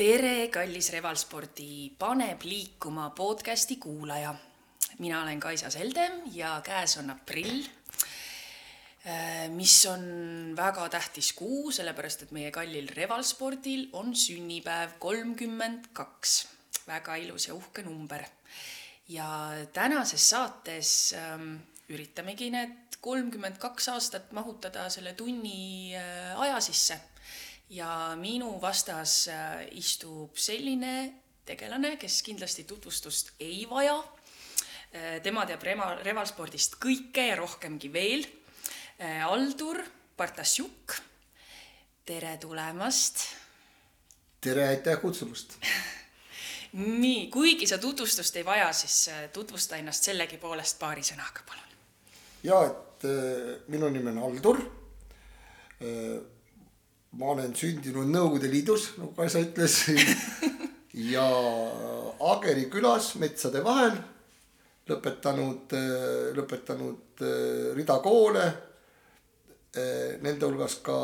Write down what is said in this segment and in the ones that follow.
tere, kallis Revalspordi Paneb liikuma podcasti kuulaja. mina olen Kaisa Seldem ja käes on aprill, mis on väga tähtis kuu, sellepärast et meie kallil Revalspordil on sünnipäev kolmkümmend kaks. väga ilus ja uhke number. ja tänases saates ähm, üritamegi need kolmkümmend kaks aastat mahutada selle tunni äh, aja sisse ja minu vastas äh, istub selline tegelane, kes kindlasti tutvustust ei vaja. Äh, tema teab Rema, Revalspordist kõike ja rohkemgi veel. Äh, Aldur Partasjuk, tere tulemast. tere, aitäh kutsumast nii, kuigi sa tutvustust ei vaja, siis tutvusta ennast sellegipoolest paari sõnaga, palun. ja, et minu nimi on Aldur ma olen sündinud Nõukogude Liidus, nagu Kaisa ütles ja Ageri külas metsade vahel lõpetanud, lõpetanud äh, rida koole. Äh, nende hulgas ka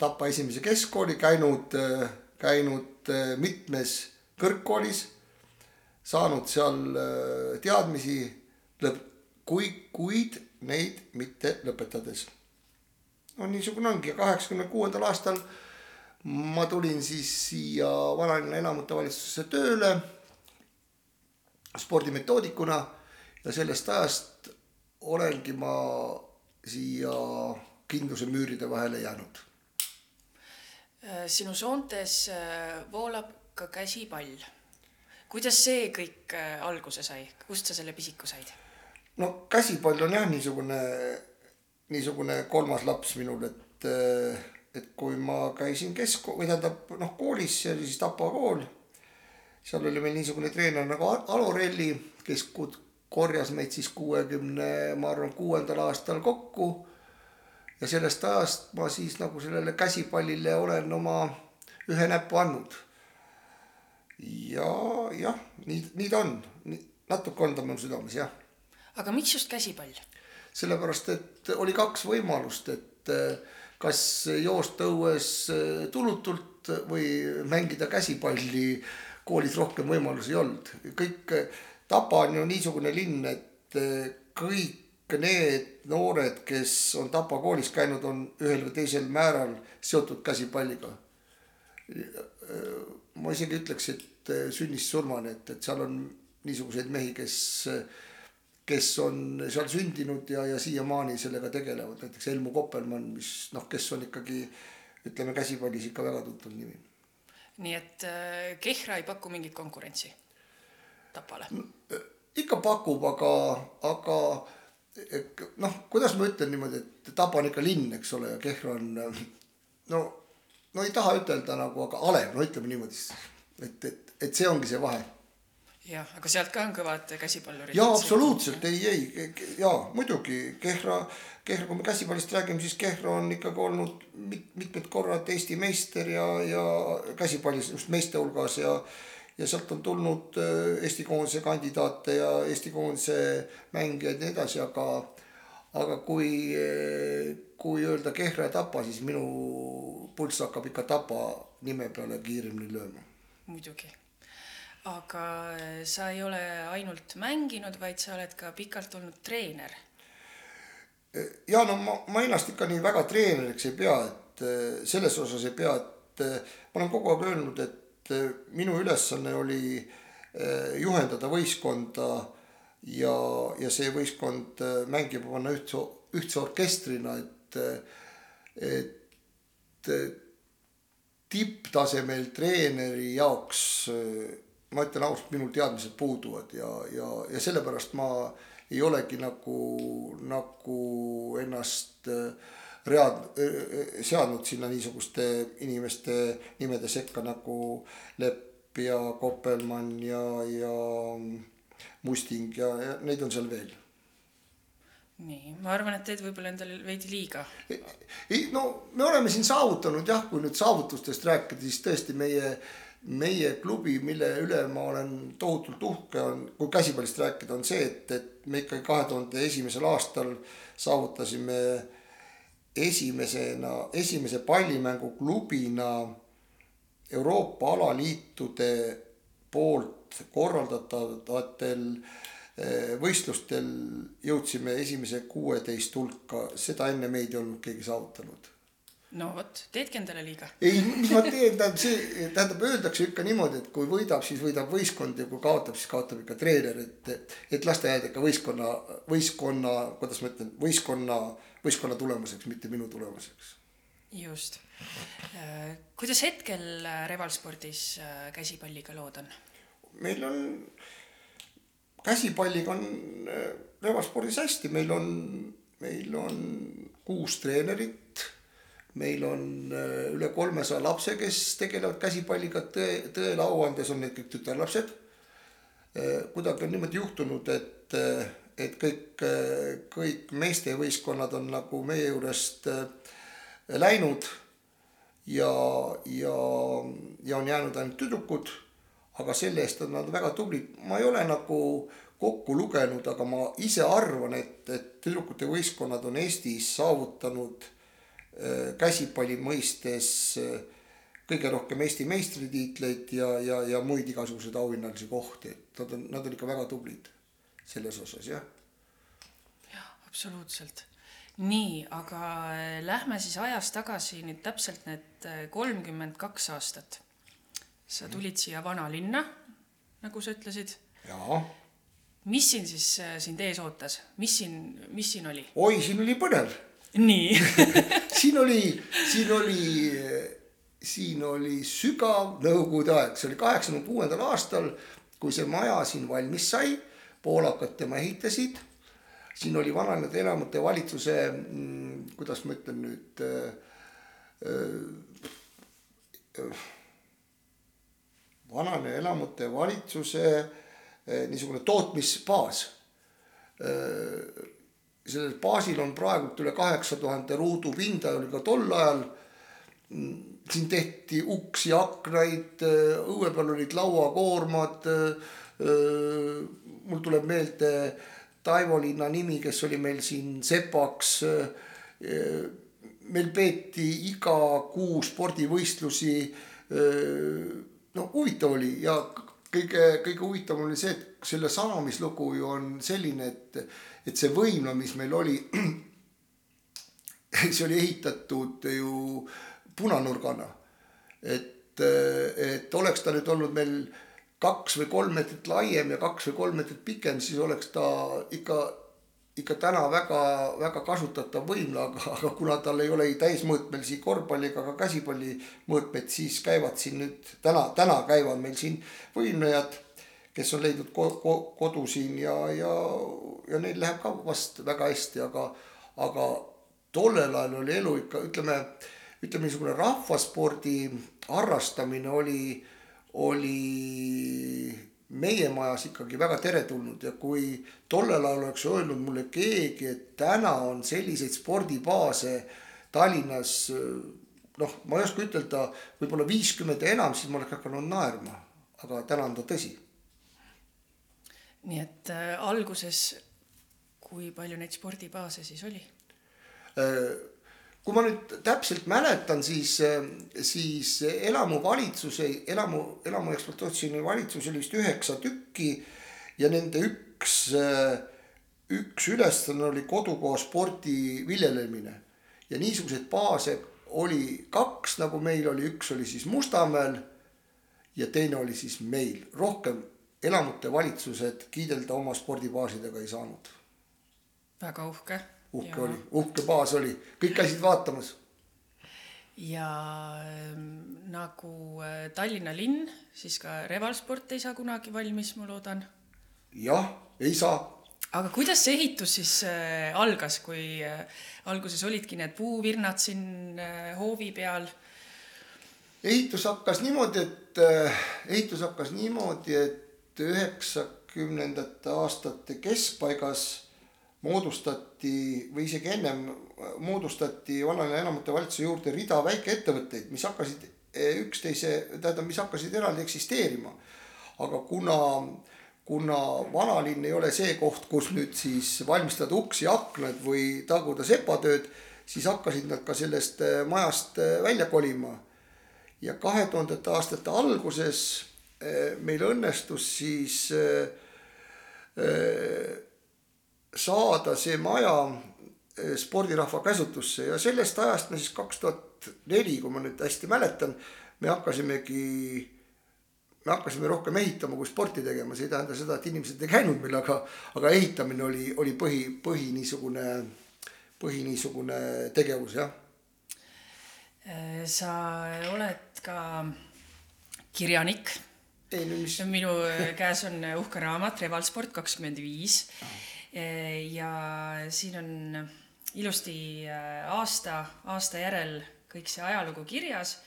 Tapa esimese keskkooli, käinud, äh, käinud mitmes kõrgkoolis, saanud seal teadmisi, kuid, kuid neid mitte lõpetades no niisugune ongi ja kaheksakümne kuuendal aastal ma tulin siis siia vanalinna elamute valitsusse tööle spordimetoodikuna ja sellest ajast olengi ma siia kindluse müüride vahele jäänud. sinu soontes äh, voolab ka käsipall. kuidas see kõik äh, alguse sai, kust sa selle pisiku said? no käsipall on jah, niisugune niisugune kolmas laps minul, et, et kui ma käisin kesk- või tähendab noh, koolis, see oli siis Tapa kool. seal oli meil niisugune treener nagu Alo Relli, kes korjas meid siis kuuekümne, ma arvan, kuuendal aastal kokku. ja sellest ajast ma siis nagu sellele käsipallile olen oma ühe näpu andnud. ja jah, nii, nii ta on, natuke on ta mul südames jah. aga miks just käsipall? Sellepärast et oli kaks võimalust, et eh, kas joosta õues eh, tulutult või mängida käsipalli. koolis rohkem võimalusi ei olnud, kõik, Tapa on ju niisugune linn, et eh, kõik need noored, kes on Tapa koolis käinud, on ühel või teisel määral seotud käsipalliga. ma isegi ütleks, et sünnist surmani, et, et seal on niisuguseid mehi, kes kes on seal sündinud ja, ja siiamaani sellega tegelevad, näiteks Elmu Koppelmann, mis noh, kes on ikkagi ütleme käsipallis ikka väga tuntud nimi. nii et äh, Kehra ei paku mingit konkurentsi Tapale? Äh, ikka pakub, aga, aga noh, kuidas ma ütlen niimoodi, et Tapa on ikka linn, eks ole, ja Kehra on no, no ei taha ütelda nagu, aga alev, no ütleme niimoodi siis. et, et, et see ongi see vahe jah, aga sealt ka on kõvad käsipallurid. jaa, absoluutselt, ei, ei, jaa, muidugi Kehra, Kehra, kui me käsipallist räägime, siis Kehra on ikkagi olnud mit, mitmed korrad Eesti meister ja, ja käsipallis just meeste hulgas ja ja sealt on tulnud äh, Eesti koondise kandidaate ja Eesti koondise mängijaid ja nii edasi, aga aga kui, kui öelda Kehra ja Tapa, siis minu pulss hakkab ikka Tapa nime peale kiiremini lööma. muidugi aga äh, sa ei ole ainult mänginud, vaid sa oled ka pikalt olnud treener. ja no ma, ma ennast ikka nii väga treeneriks ei pea, et äh, selles osas ei pea, et äh, ma olen kogu aeg öelnud, et minu ülesanne oli juhendada võistkonda ja, ja see võistkond mängima panna ühtse, ühtse orkestrina, et, et tipptasemel treeneri jaoks ma ütlen ausalt, minul teadmised puuduvad ja, ja, ja sellepärast ma ei olegi nagu, nagu ennast äh, read-, äh, seadnud sinna niisuguste inimeste nimede sekka nagu Lepp ja Koppelmann ja, ja Musting ja, ja neid on seal veel nii, ma arvan, et teed võib-olla endale veidi liiga. ei no me oleme siin saavutanud jah, kui nüüd saavutustest rääkida, siis tõesti meie meie klubi, mille üle ma olen tohutult uhke, on, kui käsipallist rääkida, on see, et, et me ikkagi kahe tuhande esimesel aastal saavutasime esimesena, esimese pallimänguklubina Euroopa alaliitude poolt korraldatavatel eh, võistlustel jõudsime esimese kuueteist hulka, seda enne meid ei olnud keegi saavutanud no vot, teedki endale liiga. ei, mis ma teen, tähendab see, tähendab öeldakse ikka niimoodi, et kui võidab, siis võidab võistkond ja kui kaotab, siis kaotab ikka treener, et. et las ta jääda ikka võistkonna, võistkonna, kuidas ma ütlen, võistkonna, võistkonna tulemuseks, mitte minu tulemuseks. just. kuidas hetkel Revalspordis äh, käsipalliga lood on? meil on, käsipalliga on äh, Revalspordis hästi, meil on, meil on kuus treenerit meil on äh, üle kolmesaja lapse, kes tegelevad käsipalliga, tõe, tõele au andes on need kõik tütarlapsed. Äh, kuidagi on niimoodi juhtunud, et, äh, et kõik, kõik meestevõistkonnad on nagu meie juurest läinud ja, ja, ja on jäänud ainult tüdrukud. aga selle eest on nad väga tublid, ma ei ole nagu kokku lugenud, aga ma ise arvan, et, et tüdrukute võistkonnad on Eestis saavutanud käsipalli mõistes äh, kõige rohkem Eesti meistritiitleid ja, ja, ja muid igasuguseid auhinnalisi kohti, et nad on, nad on ikka väga tublid selles osas, jah. jah, absoluutselt. nii, aga äh, lähme siis ajas tagasi nüüd täpselt need kolmkümmend kaks aastat. sa tulid siia vanalinna, nagu sa ütlesid. jaa. mis siin siis sind ees ootas, mis siin, mis siin oli? oi, siin oli põnev nii siin oli, siin oli, siin oli sügav nõukogude aeg, see oli kaheksakümne kuuendal aastal, kui see maja siin valmis sai, poolakad tema ehitasid. siin oli vananenud elamute valitsuse, mm, kuidas ma ütlen nüüd äh,. Äh, vanane elamute valitsuse äh, niisugune tootmisbaas äh, sellel baasil on praegult üle kaheksa tuhande ruudu pinda, oli ka tol ajal. siin tehti uksi, aknaid, õue peal olid lauakoormad. mul tuleb meelde Taivo linna nimi, kes oli meil siin sepaks. meil peeti iga kuu spordivõistlusi. no huvitav oli ja kõige, kõige huvitavam oli see, et selle saamislugu ju on selline, et et see võimla, mis meil oli, see oli ehitatud ju punanurgana. et, et oleks ta nüüd olnud meil kaks või kolm meetrit laiem ja kaks või kolm meetrit pikem, siis oleks ta ikka, ikka täna väga-väga kasutatav võimla, aga, aga kuna tal ei ole ei täismõõtmelisi korvpalli ega ka käsipalli mõõtmeid, siis käivad siin nüüd täna, täna käivad meil siin võimlejad kes on leidnud ko ko kodu siin ja, ja, ja neil läheb ka vast väga hästi, aga, aga tollel ajal oli elu ikka, ütleme, ütleme niisugune rahvaspordi harrastamine oli, oli meie majas ikkagi väga teretulnud ja kui tollel ajal oleks öelnud mulle keegi, et täna on selliseid spordibaase Tallinnas noh, ma ei oska ütelda, võib-olla viiskümmend ja enam, siis ma oleks hakanud naerma, aga täna on ta tõsi nii et äh, alguses, kui palju neid spordibaase siis oli äh,? kui ma nüüd täpselt mäletan, siis, äh, siis elamu valitsuse, elamu, elamu ekspluatatsiooni valitsus oli vist üheksa tükki ja nende üks, äh, üks ülesanne oli kodukoha spordi viljelemine. ja niisuguseid baase oli kaks, nagu meil oli, üks oli siis Mustamäel ja teine oli siis meil, rohkem elamute valitsused kiidelda oma spordibaasidega ei saanud. väga uhke. uhke ja... oli, uhke baas oli, kõik käisid vaatamas. ja ähm, nagu äh, Tallinna linn, siis ka Revalsport ei saa kunagi valmis, ma loodan. jah, ei saa. aga kuidas see ehitus siis äh, algas, kui äh, alguses olidki need puuvirnad siin hoovi peal? ehitus hakkas niimoodi, et ehitus hakkas niimoodi, et üheksakümnendate aastate keskpaigas moodustati või isegi ennem moodustati vallale enamate valitsuse juurde rida väikeettevõtteid, mis hakkasid eh, üksteise, tähendab, mis hakkasid eraldi eksisteerima. aga kuna, kuna vanalinn ei ole see koht, kus nüüd siis valmistada uksi, aknaid või taguda sepatööd, siis hakkasid nad ka sellest eh, majast välja kolima. ja kahe tuhandete aastate alguses äh, meil õnnestus siis äh, äh, saada see maja spordirahva käsutusse ja sellest ajast me siis kaks tuhat neli, kui ma nüüd hästi mäletan, me hakkasimegi me hakkasime rohkem ehitama kui sporti tegema, see ei tähenda seda, et inimesed ei käinud meil, aga, aga ehitamine oli, oli põhi, põhi niisugune, põhi niisugune tegevus, jah. sa oled ka kirjanik. Mis. minu käes on uhke raamat Revalsport kakskümmend viis. ja siin on ilusti aasta, aasta järel kõik see ajalugu kirjas.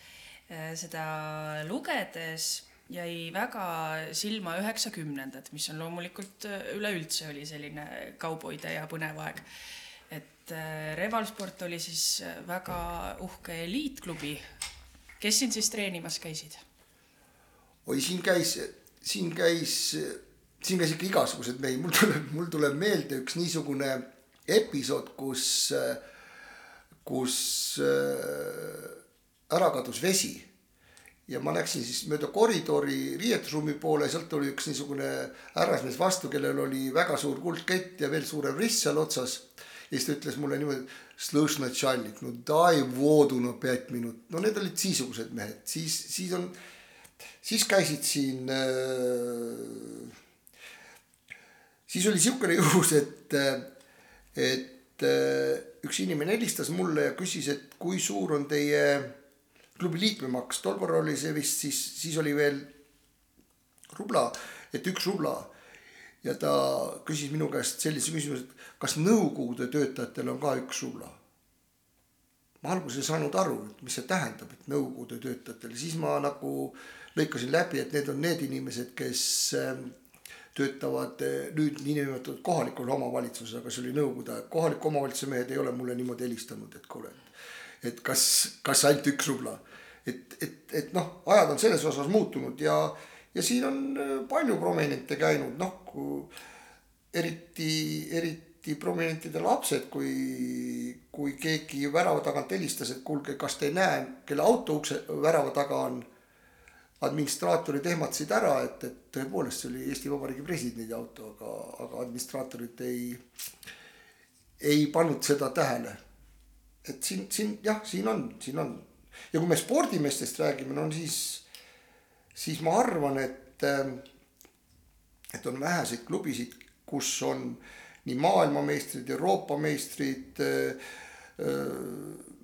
seda lugedes jäi väga silma üheksakümnendad, mis on loomulikult äh, üleüldse oli selline kauboide ja põnev aeg. et äh, Revalsport oli siis äh, väga uhke eliitklubi. kes siin siis treenimas käisid? Oi, siin käis, siin käis, siin käis ikka igasugused mehi, mul tuleb, mul tuleb meelde üks niisugune episood, kus, kus ära kadus vesi. Ja ma läksin siis mööda koridori riietusruumi poole, sealt tuli üks niisugune härrasmees vastu, kellel oli väga suur kuldkett ja veel suurem rist seal otsas. ja siis ta ütles mulle niimoodi, no dai vodu no pet minut, no need olid niisugused mehed, siis, siis on, siis käisid siin äh,. siis oli niisugune juhus, et, et äh, üks inimene helistas mulle ja küsis, et kui suur on teie klubi liikmemaks, tol korral oli see vist siis, siis oli veel rubla, et üks rubla. ja ta küsis minu käest sellise küsimuse, et kas nõukogude töötajatel on ka üks rubla. ma alguses ei saanud aru, et mis see tähendab, et nõukogude töötajatel, siis ma nagu lõikasin läbi, et need on need inimesed, kes ähm, töötavad äh, nüüd niinimetatud kohalikul omavalitsuses, aga see oli nõukogude aeg, kohaliku omavalitsuse mehed ei ole mulle niimoodi helistanud, et kuule, et et kas, kas ainult üks rubla et, et, et noh, ajad on selles osas muutunud ja, ja siin on äh, palju prominente käinud, noh, eriti, eriti prominentide lapsed, kui, kui keegi värava tagant helistas, et kuulge, kas te ei näe, kelle auto ukse värava taga on. Administraatorid ehmatasid ära, et, et tõepoolest see oli Eesti Vabariigi presidendi auto, aga, aga administraatorid ei, ei pannud seda tähele. et siin, siin jah, siin on, siin on ja kui me spordimeestest räägime, no siis, siis ma arvan, et, et on väheseid klubisid, kus on nii maailmameistrid, Euroopa meistrid.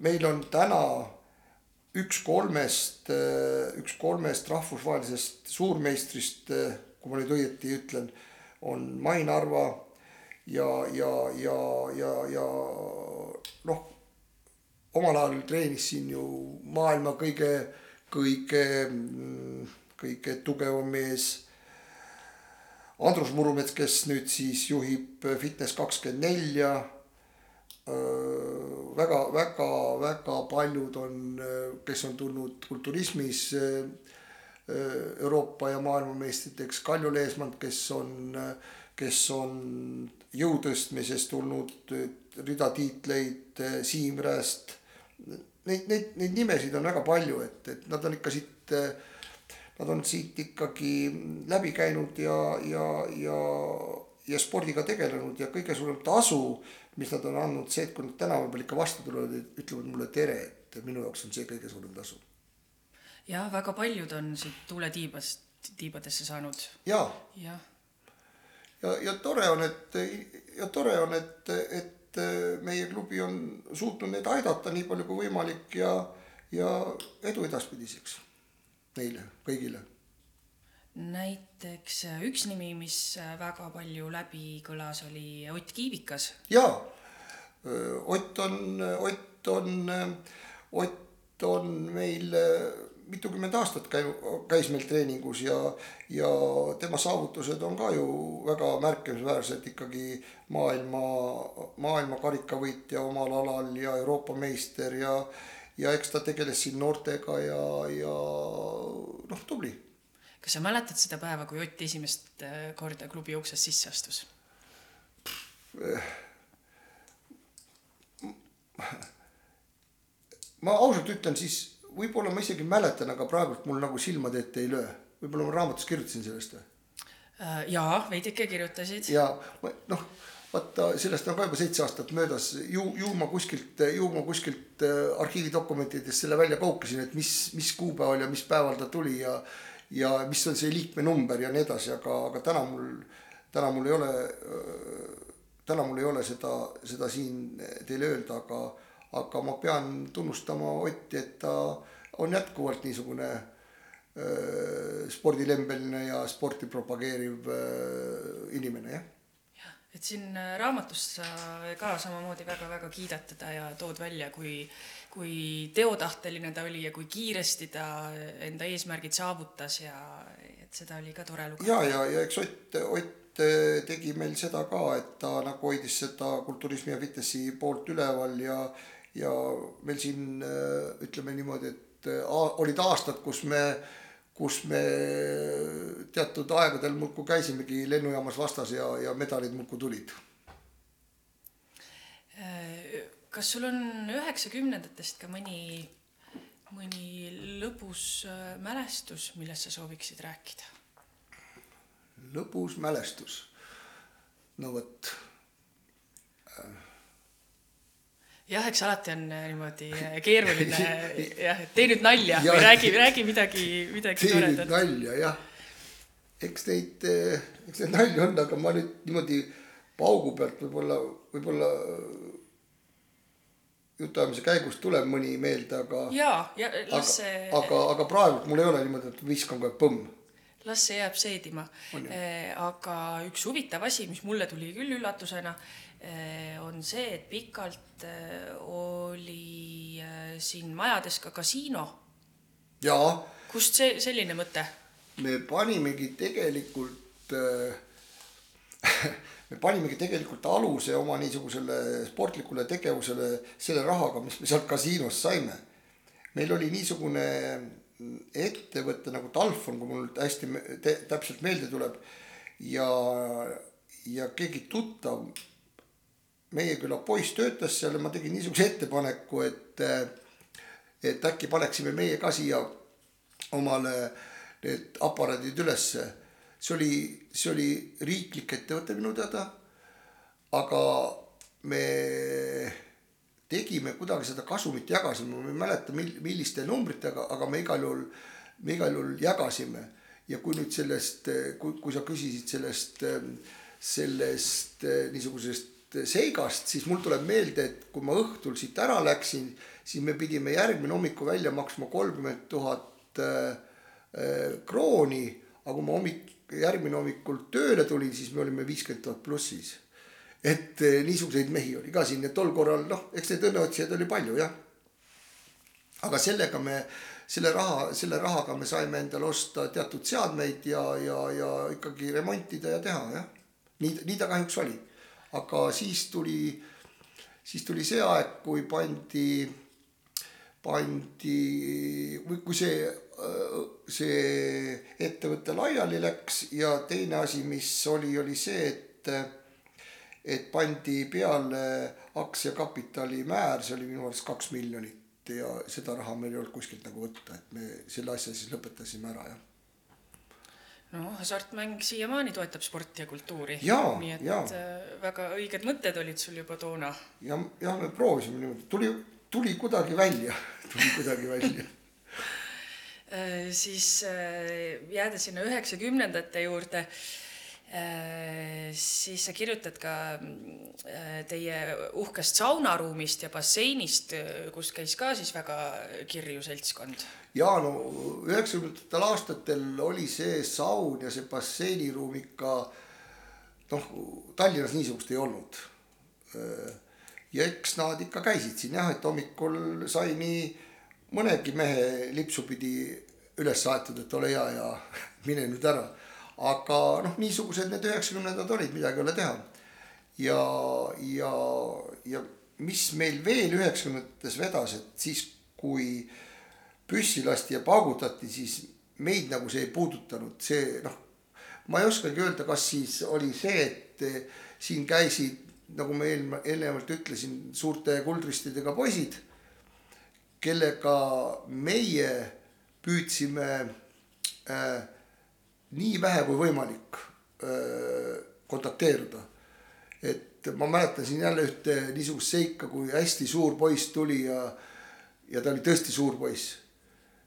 Meil on täna üks kolmest, äh, üks kolmest rahvusvahelisest suurmeistrist, äh, kui ma nüüd õieti ütlen, on Main Arva ja, ja, ja, ja, ja noh, omal ajal treenis siin ju maailma kõige, kõige, kõige tugevam mees. Andrus Murumets, kes nüüd siis juhib Fitness24 väga-väga-väga paljud on, kes on tulnud kulturismis Euroopa ja maailmameistriteks, Kalju Leesmand, kes on, kes on jõutõstmises tulnud rida tiitleid, Siim Rääst. Neid, neid, neid nimesid on väga palju, et, et nad on ikka siit, nad on siit ikkagi läbi käinud ja, ja, ja, ja spordiga tegelenud ja kõige suurem tasu ta mis nad on andnud, see, et kui nad tänava peal ikka vastu tulevad, ütlevad mulle tere, et minu jaoks on see kõige suurem tasu. jah, väga paljud on siit tuuletiibast, tiibadesse saanud. ja, ja, ja, ja tore on, et ja tore on, et, et meie klubi on suutnud neid aidata nii palju kui võimalik ja, ja edu edaspidiseks neile kõigile. Näiteks äh, üks nimi, mis äh, väga palju läbi kõlas, oli Ott Kiivikas. jaa, Ott on, Ott on, Ott on meil mitukümmend aastat käi-, käis meil treeningus ja, ja tema saavutused on ka ju väga märkimisväärsed ikkagi maailma, maailma karikavõitja omal alal ja Euroopa meister ja, ja eks ta tegeles siin noortega ja, ja noh, tubli. Kas sa mäletad seda päeva, kui Ott esimest äh, korda klubi uksest sisse astus? ma ausalt ütlen, siis võib-olla ma isegi mäletan, aga praegult mul nagu silmade ette ei löö. võib-olla ma raamatus kirjutasin sellest või? Äh, jaa, veidike kirjutasid. ja noh, vaata sellest on ka juba seitse aastat möödas, ju, ju ma kuskilt, ju ma kuskilt äh, arhiividokumentidest selle välja kaukasin, et mis, mis kuupäeval ja mis päeval ta tuli ja ja mis on see liikmenumber ja nii edasi, aga, aga täna mul, täna mul ei ole, täna mul ei ole seda, seda siin teile öelda, aga, aga ma pean tunnustama Otti, et ta on jätkuvalt niisugune Äh, spordilembeline ja sporti propageeriv äh, inimene, jah. Et siin äh, raamatus sa ka samamoodi väga-väga kiidad teda ja tood välja, kui, kui teotahteline ta oli ja kui kiiresti ta enda eesmärgid saavutas ja et seda oli ka tore lugeda. ja, ja, ja eks Ott, Ott tegi meil seda ka, et ta nagu hoidis seda kulturismi ja fitnessi poolt üleval ja, ja meil siin ütleme niimoodi, et olid aastad, kus me kus me teatud aegadel muudkui käisimegi lennujaamas vastas ja, ja medalid muudkui tulid. kas sul on üheksakümnendatest ka mõni, mõni lõbus äh, mälestus, millest sa sooviksid rääkida? lõbus mälestus, no vot jah, eks alati on äh, niimoodi äh, keeruline jah, et tee nüüd nalja ja, või räägi, räägi midagi, midagi toredat. nalja jah, eks neid, äh, eks neid nalju on, aga ma nüüd niimoodi paugu pealt võib-olla, võib-olla jutuajamise käigus tuleb mõni meelde, aga. jaa, ja las see. aga, aga, praegu mul ei ole niimoodi, et viskan kohe põmm las see jääb seedima. aga üks huvitav asi, mis mulle tuli küll üllatusena on see, et pikalt äh, oli äh, siin majades ka kasiino. jaa. kust see selline mõte? me panimegi tegelikult me panimegi tegelikult aluse oma niisugusele sportlikule tegevusele selle rahaga, mis me sealt kasiinost saime. meil oli niisugune ettevõte nagu Talfon, kui mul hästi täpselt meelde tuleb ja, ja keegi tuttav meie küla poiss töötas seal ja ma tegin niisuguse ettepaneku, et, et äkki paneksime meie ka siia omale need aparaadid ülesse. see oli, see oli riiklik ettevõte minu teada. aga me tegime kuidagi seda kasumit, jagasime, ma ei mäleta, mil-, milliste numbritega, aga me igal juhul, me igal juhul jagasime. ja kui nüüd sellest, kui, kui sa küsisid sellest, sellest niisugusest seigast, siis mul tuleb meelde, et kui ma õhtul siit ära läksin, siis me pidime järgmine hommiku välja maksma kolmkümmend tuhat äh, äh, krooni, aga kui ma hommik, järgmine hommikul tööle tulin, siis me olime viiskümmend tuhat plussis. et äh, niisuguseid mehi oli ka siin ja tol korral noh, eks neid õnneotsijaid oli palju jah. aga sellega me, selle raha, selle rahaga me saime endale osta teatud seadmeid ja, ja, ja ikkagi remontida ja teha jah. nii, nii ta kahjuks oli aga siis tuli, siis tuli see aeg, kui pandi, pandi, kui see, see ettevõte laiali läks ja teine asi, mis oli, oli see, et, et pandi peale aktsiakapitali määr, see oli minu arust kaks miljonit ja seda raha meil ei olnud kuskilt nagu võtta, et me selle asja siis lõpetasime ära, jah noh, hasartmäng siiamaani toetab sporti ja kultuuri. nii et ja. Äh, väga õiged mõtted olid sul juba toona. ja, jah, me proovisime niimoodi, tuli, tuli kuidagi välja, tuli kuidagi välja äh, siis äh, jäädes sinna üheksakümnendate juurde siis sa kirjutad ka äh, teie uhkest saunaruumist ja basseinist, äh, kus käis ka siis väga kirju seltskond. ja no üheksakümnendatel aastatel oli see saun ja see basseiniruum ikka noh, Tallinnas niisugust ei olnud. ja eks nad ikka käisid siin jah, et hommikul sai nii mõnegi mehe lipsu pidi üles aetud, et ole hea ja mine nüüd ära aga noh, niisugused need üheksakümnendad olid, midagi ei ole teha. ja, ja, ja mis meil veel üheksakümnendates vedas, et siis kui püssi lasti ja paugutati, siis meid nagu see ei puudutanud, see noh, ma ei oskagi öelda, kas siis oli see, et siin käisid, nagu ma eelm-, eelnevalt ütlesin, suurte kuldristidega poisid, kellega meie püüdsime äh, nii vähe kui võimalik äh, kontakteeruda. et ma mäletan siin jälle ühte niisugust seika, kui hästi suur poiss tuli ja, ja ta oli tõesti suur poiss.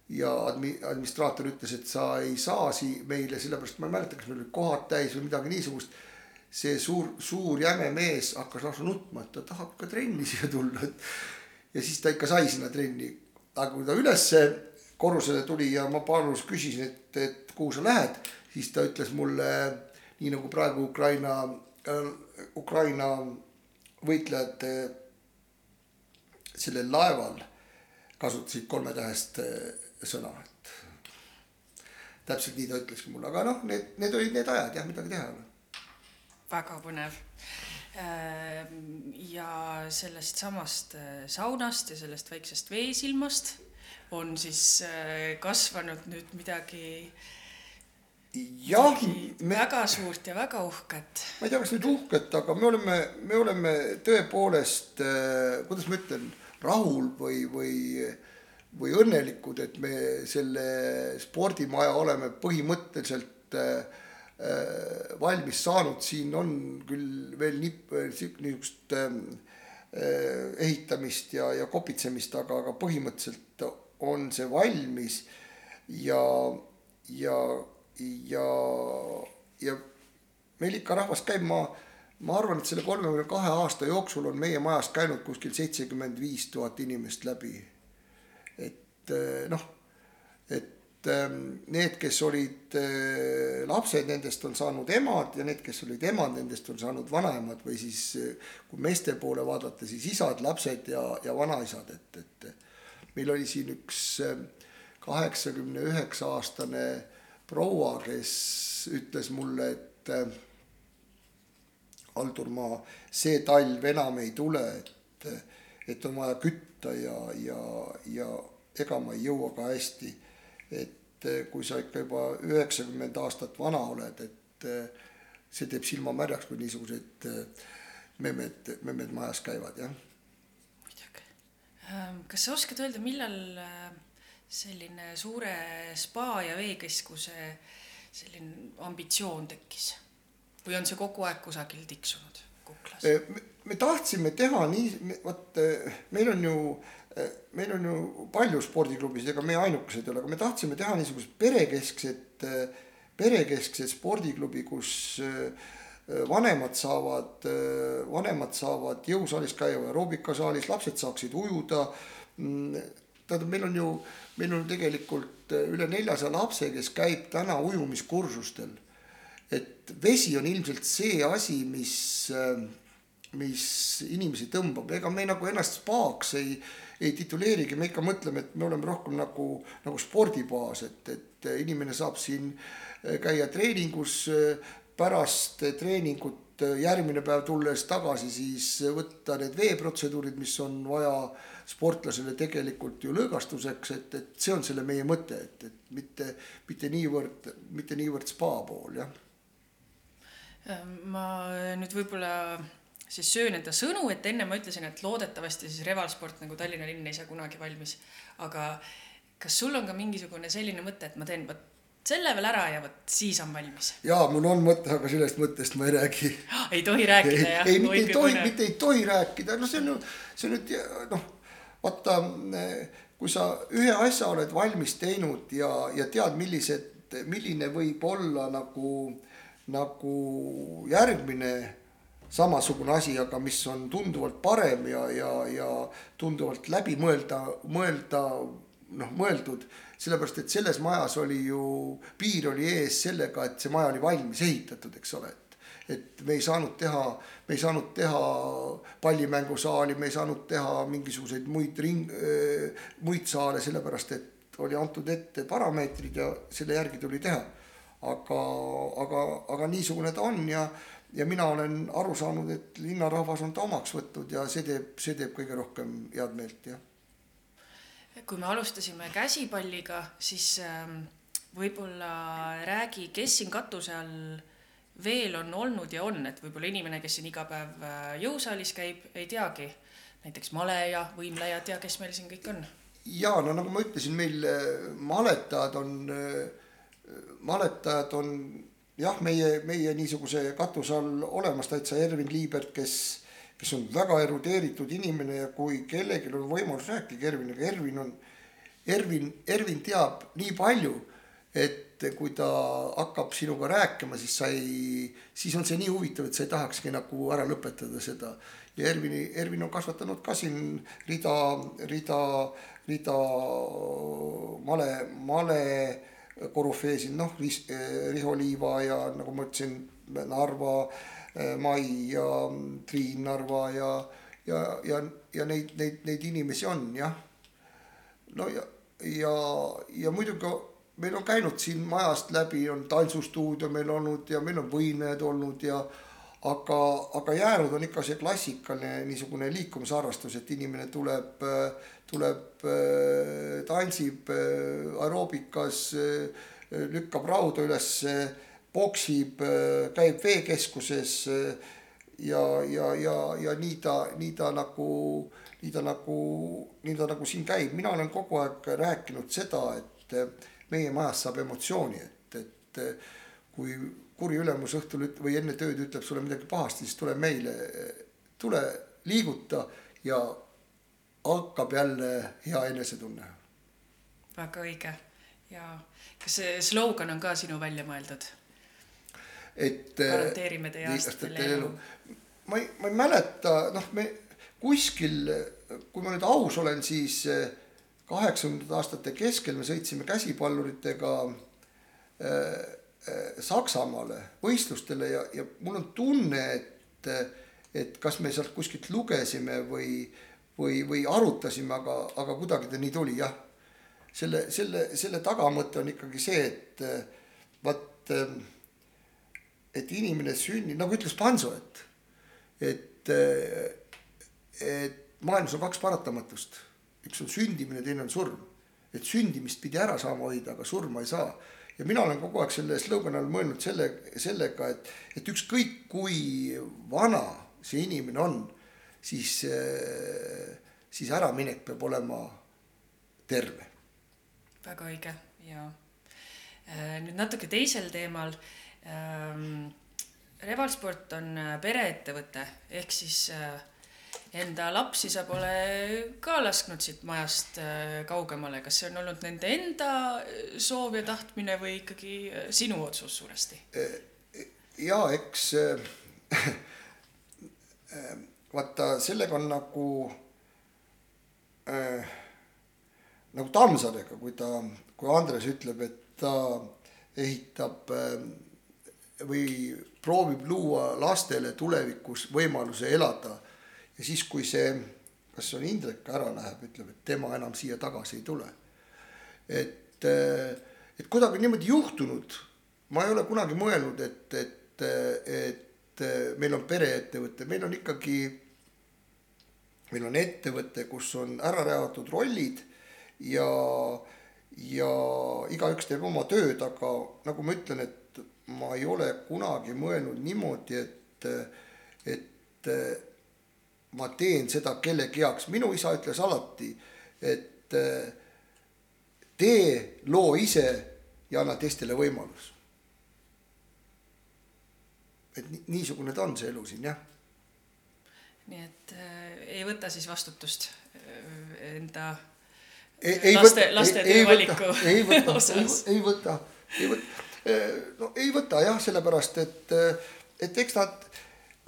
ja admi-, administraator ütles, et sa ei saa sii- meile, sellepärast ma ei mäleta, kas meil olid kohad täis või midagi niisugust. see suur, suur jäme mees hakkas lausa nutma, et ta tahab ka trenni siia tulla, et ja siis ta ikka sai sinna trenni. aga kui ta ülesse korrusele tuli ja ma palus, küsisin, et, et kuhu sa lähed, siis ta ütles mulle nii nagu praegu Ukraina äh,, Ukraina võitlejad äh, sellel laeval kasutasid kolmetähest äh, sõna, et täpselt nii ta ütleski mulle, aga noh, need, need olid need ajad jah, midagi teha ei ole. väga põnev. ja sellest samast saunast ja sellest väiksest veesilmast on siis kasvanud nüüd midagi jah, väga suurt ja väga uhket. ma ei tea, kas nüüd uhket, aga me oleme, me oleme tõepoolest, kuidas ma ütlen, rahul või, või, või õnnelikud, et me selle spordimaja oleme põhimõtteliselt äh, valmis saanud, siin on küll veel nii, niisugust äh, ehitamist ja, ja kopitsemist, aga, aga põhimõtteliselt on see valmis ja, ja ja, ja meil ikka rahvas käib, ma, ma arvan, et selle kolmekümne kahe aasta jooksul on meie majast käinud kuskil seitsekümmend viis tuhat inimest läbi. et noh, et need, kes olid lapsed, nendest on saanud emad ja need, kes olid emad, nendest on saanud vanaemad või siis kui meeste poole vaadata, siis isad, lapsed ja, ja vanaisad, et, et meil oli siin üks kaheksakümne üheksa aastane proua, kes ütles mulle, et äh, Aldur, ma see talv enam ei tule, et, et on vaja kütta ja, ja, ja ega ma ei jõua ka hästi. et äh, kui sa ikka juba üheksakümmend aastat vana oled, et äh, see teeb silma märjaks, kui niisugused memmed, memmed majas käivad, jah. muidugi. Ähm, kas sa oskad öelda, millal selline suure spa ja veekeskuse selline ambitsioon tekkis või on see kogu aeg kusagil tiksunud kuklas? me, me tahtsime teha nii, vot meil on ju, meil on ju palju spordiklubisid, ega meie ainukesed ei ole, aga me tahtsime teha niisugust perekeskset, perekeskset spordiklubi, kus vanemad saavad, vanemad saavad jõusaalis käia, aeroobikasaalis, lapsed saaksid ujuda tähendab, meil on ju, meil on tegelikult äh, üle neljasaja lapse, kes käib täna ujumiskursustel. et vesi on ilmselt see asi, mis, äh, mis inimesi tõmbab, ega me nagu ennast spaaks ei, ei tituleerigi, me ikka mõtleme, et me oleme rohkem nagu, nagu spordibaas, et, et inimene saab siin äh, käia treeningus, pärast treeningut järgmine päev tulles tagasi, siis võtta need veeprotseduurid, mis on vaja sportlasele tegelikult ju lõõgastuseks, et, et see on selle meie mõte, et, et mitte, mitte niivõrd, mitte niivõrd spa pool, jah. ma nüüd võib-olla siis söön enda sõnu, et enne ma ütlesin, et loodetavasti siis revalsport nagu Tallinna linn ei saa kunagi valmis. aga kas sul on ka mingisugune selline mõte, et ma teen vot selle veel ära ja vot siis on valmis? jaa, mul on mõte, aga sellest mõttest ma ei räägi. ei tohi rääkida jah? ei, mitte ei tohi, mitte ei tohi rääkida, no see on ju, see on nüüd noh vaata, kui sa ühe asja oled valmis teinud ja, ja tead, millised, milline võib olla nagu, nagu järgmine samasugune asi, aga mis on tunduvalt parem ja, ja, ja tunduvalt läbi mõelda, mõelda, noh, mõeldud. sellepärast, et selles majas oli ju, piir oli ees sellega, et see maja oli valmis ehitatud, eks ole et me ei saanud teha, me ei saanud teha pallimängusaali, me ei saanud teha mingisuguseid muid ring, muid saale, sellepärast et oli antud ette parameetrid ja selle järgi tuli teha. aga, aga, aga niisugune ta on ja, ja mina olen aru saanud, et linnarahvas on ta omaks võtnud ja see teeb, see teeb kõige rohkem head meelt, jah. kui me alustasime käsipalliga, siis ähm, võib-olla räägi, kes siin katuse all veel on olnud ja on, et võib-olla inimene, kes siin iga päev äh, jõusaalis käib, ei teagi näiteks maleja, võimlejad ja kes meil siin kõik on? ja no nagu ma ütlesin, meil maletajad on, maletajad on jah, meie, meie niisuguse katuse all olemas täitsa Ervin Liibert, kes, kes on väga erudeeritud inimene ja kui kellelgi on võimalus rääkida Erviniga, Ervin on, Ervin, Ervin teab nii palju, et kui ta hakkab sinuga rääkima, siis sa ei, siis on see nii huvitav, et sa ei tahakski nagu ära lõpetada seda. ja Ervini, Ervin on kasvatanud ka siin rida, rida, rida male, male korüfeesid, noh, Riho Liiva ja nagu ma ütlesin, Narva Mai ja Triin Narva ja, ja, ja, ja neid, neid, neid inimesi on jah. no ja, ja, ja muidugi meil on käinud siin majast läbi, on tantsustuudio meil olnud ja meil on võimed olnud ja aga, aga jäänud on ikka see klassikaline niisugune liikumisharrastus, et inimene tuleb, tuleb, tantsib aeroobikas, lükkab rauda üles, poksib, käib veekeskuses ja, ja, ja, ja nii ta, nii ta nagu, nii ta nagu, nii ta nagu siin käib, mina olen kogu aeg rääkinud seda, et meie majas saab emotsiooni, et, et kui kuri ülemus õhtul üt- või enne tööd ütleb sulle midagi pahasti, siis tule meile, tule liiguta ja hakkab jälle hea enesetunne. väga õige ja kas see slogan on ka sinu välja mõeldud? et. garanteerime teie aastatele elu. ma ei, ma ei mäleta, noh, me kuskil, kui ma nüüd aus olen, siis kaheksakümnendate aastate keskel me sõitsime käsipalluritega äh, äh, Saksamaale võistlustele ja, ja mul on tunne, et, et kas me sealt kuskilt lugesime või, või, või arutasime, aga, aga kuidagi ta nii tuli, jah. selle, selle, selle tagamõte on ikkagi see, et vaat, et inimene sünnib, nagu ütles Panso, et, et, et maailmas on kaks paratamatust üks on sündimine, teine on surm. et sündimist pidi ära saama hoida, aga surma ei saa. ja mina olen kogu aeg selle slogani all mõelnud selle, sellega, et, et ükskõik kui vana see inimene on, siis, siis äraminek peab olema terve. väga õige ja äh, nüüd natuke teisel teemal ähm,. Revalsport on äh, pereettevõte ehk siis äh, enda lapsi sa pole ka lasknud siit majast äh, kaugemale, kas see on olnud nende enda äh, soov ja tahtmine või ikkagi äh, sinu otsus suuresti? ja eks vaata, sellega on nagu äh, nagu Tammsaarega, kui ta, kui Andres ütleb, et ta ehitab või proovib luua lastele tulevikus võimaluse elada ja siis, kui see, kas see on Indrek ära läheb, ütleb, et tema enam siia tagasi ei tule. et, et kuidagi niimoodi juhtunud, ma ei ole kunagi mõelnud, et, et, et meil on pereettevõte, meil on ikkagi, meil on ettevõte, kus on ära räägitud rollid ja, ja igaüks teeb oma tööd, aga nagu ma ütlen, et ma ei ole kunagi mõelnud niimoodi, et, et ma teen seda kellegi heaks, minu isa ütles alati, et äh, tee loo ise ja anna teistele võimalus. et niisugune ta on see elu siin jah. nii et äh, ei võta siis vastutust äh, enda ei, ei laste, laste töövaliku ei võta, osas. ei võta, ei võta, no ei võta jah, sellepärast et, et eks nad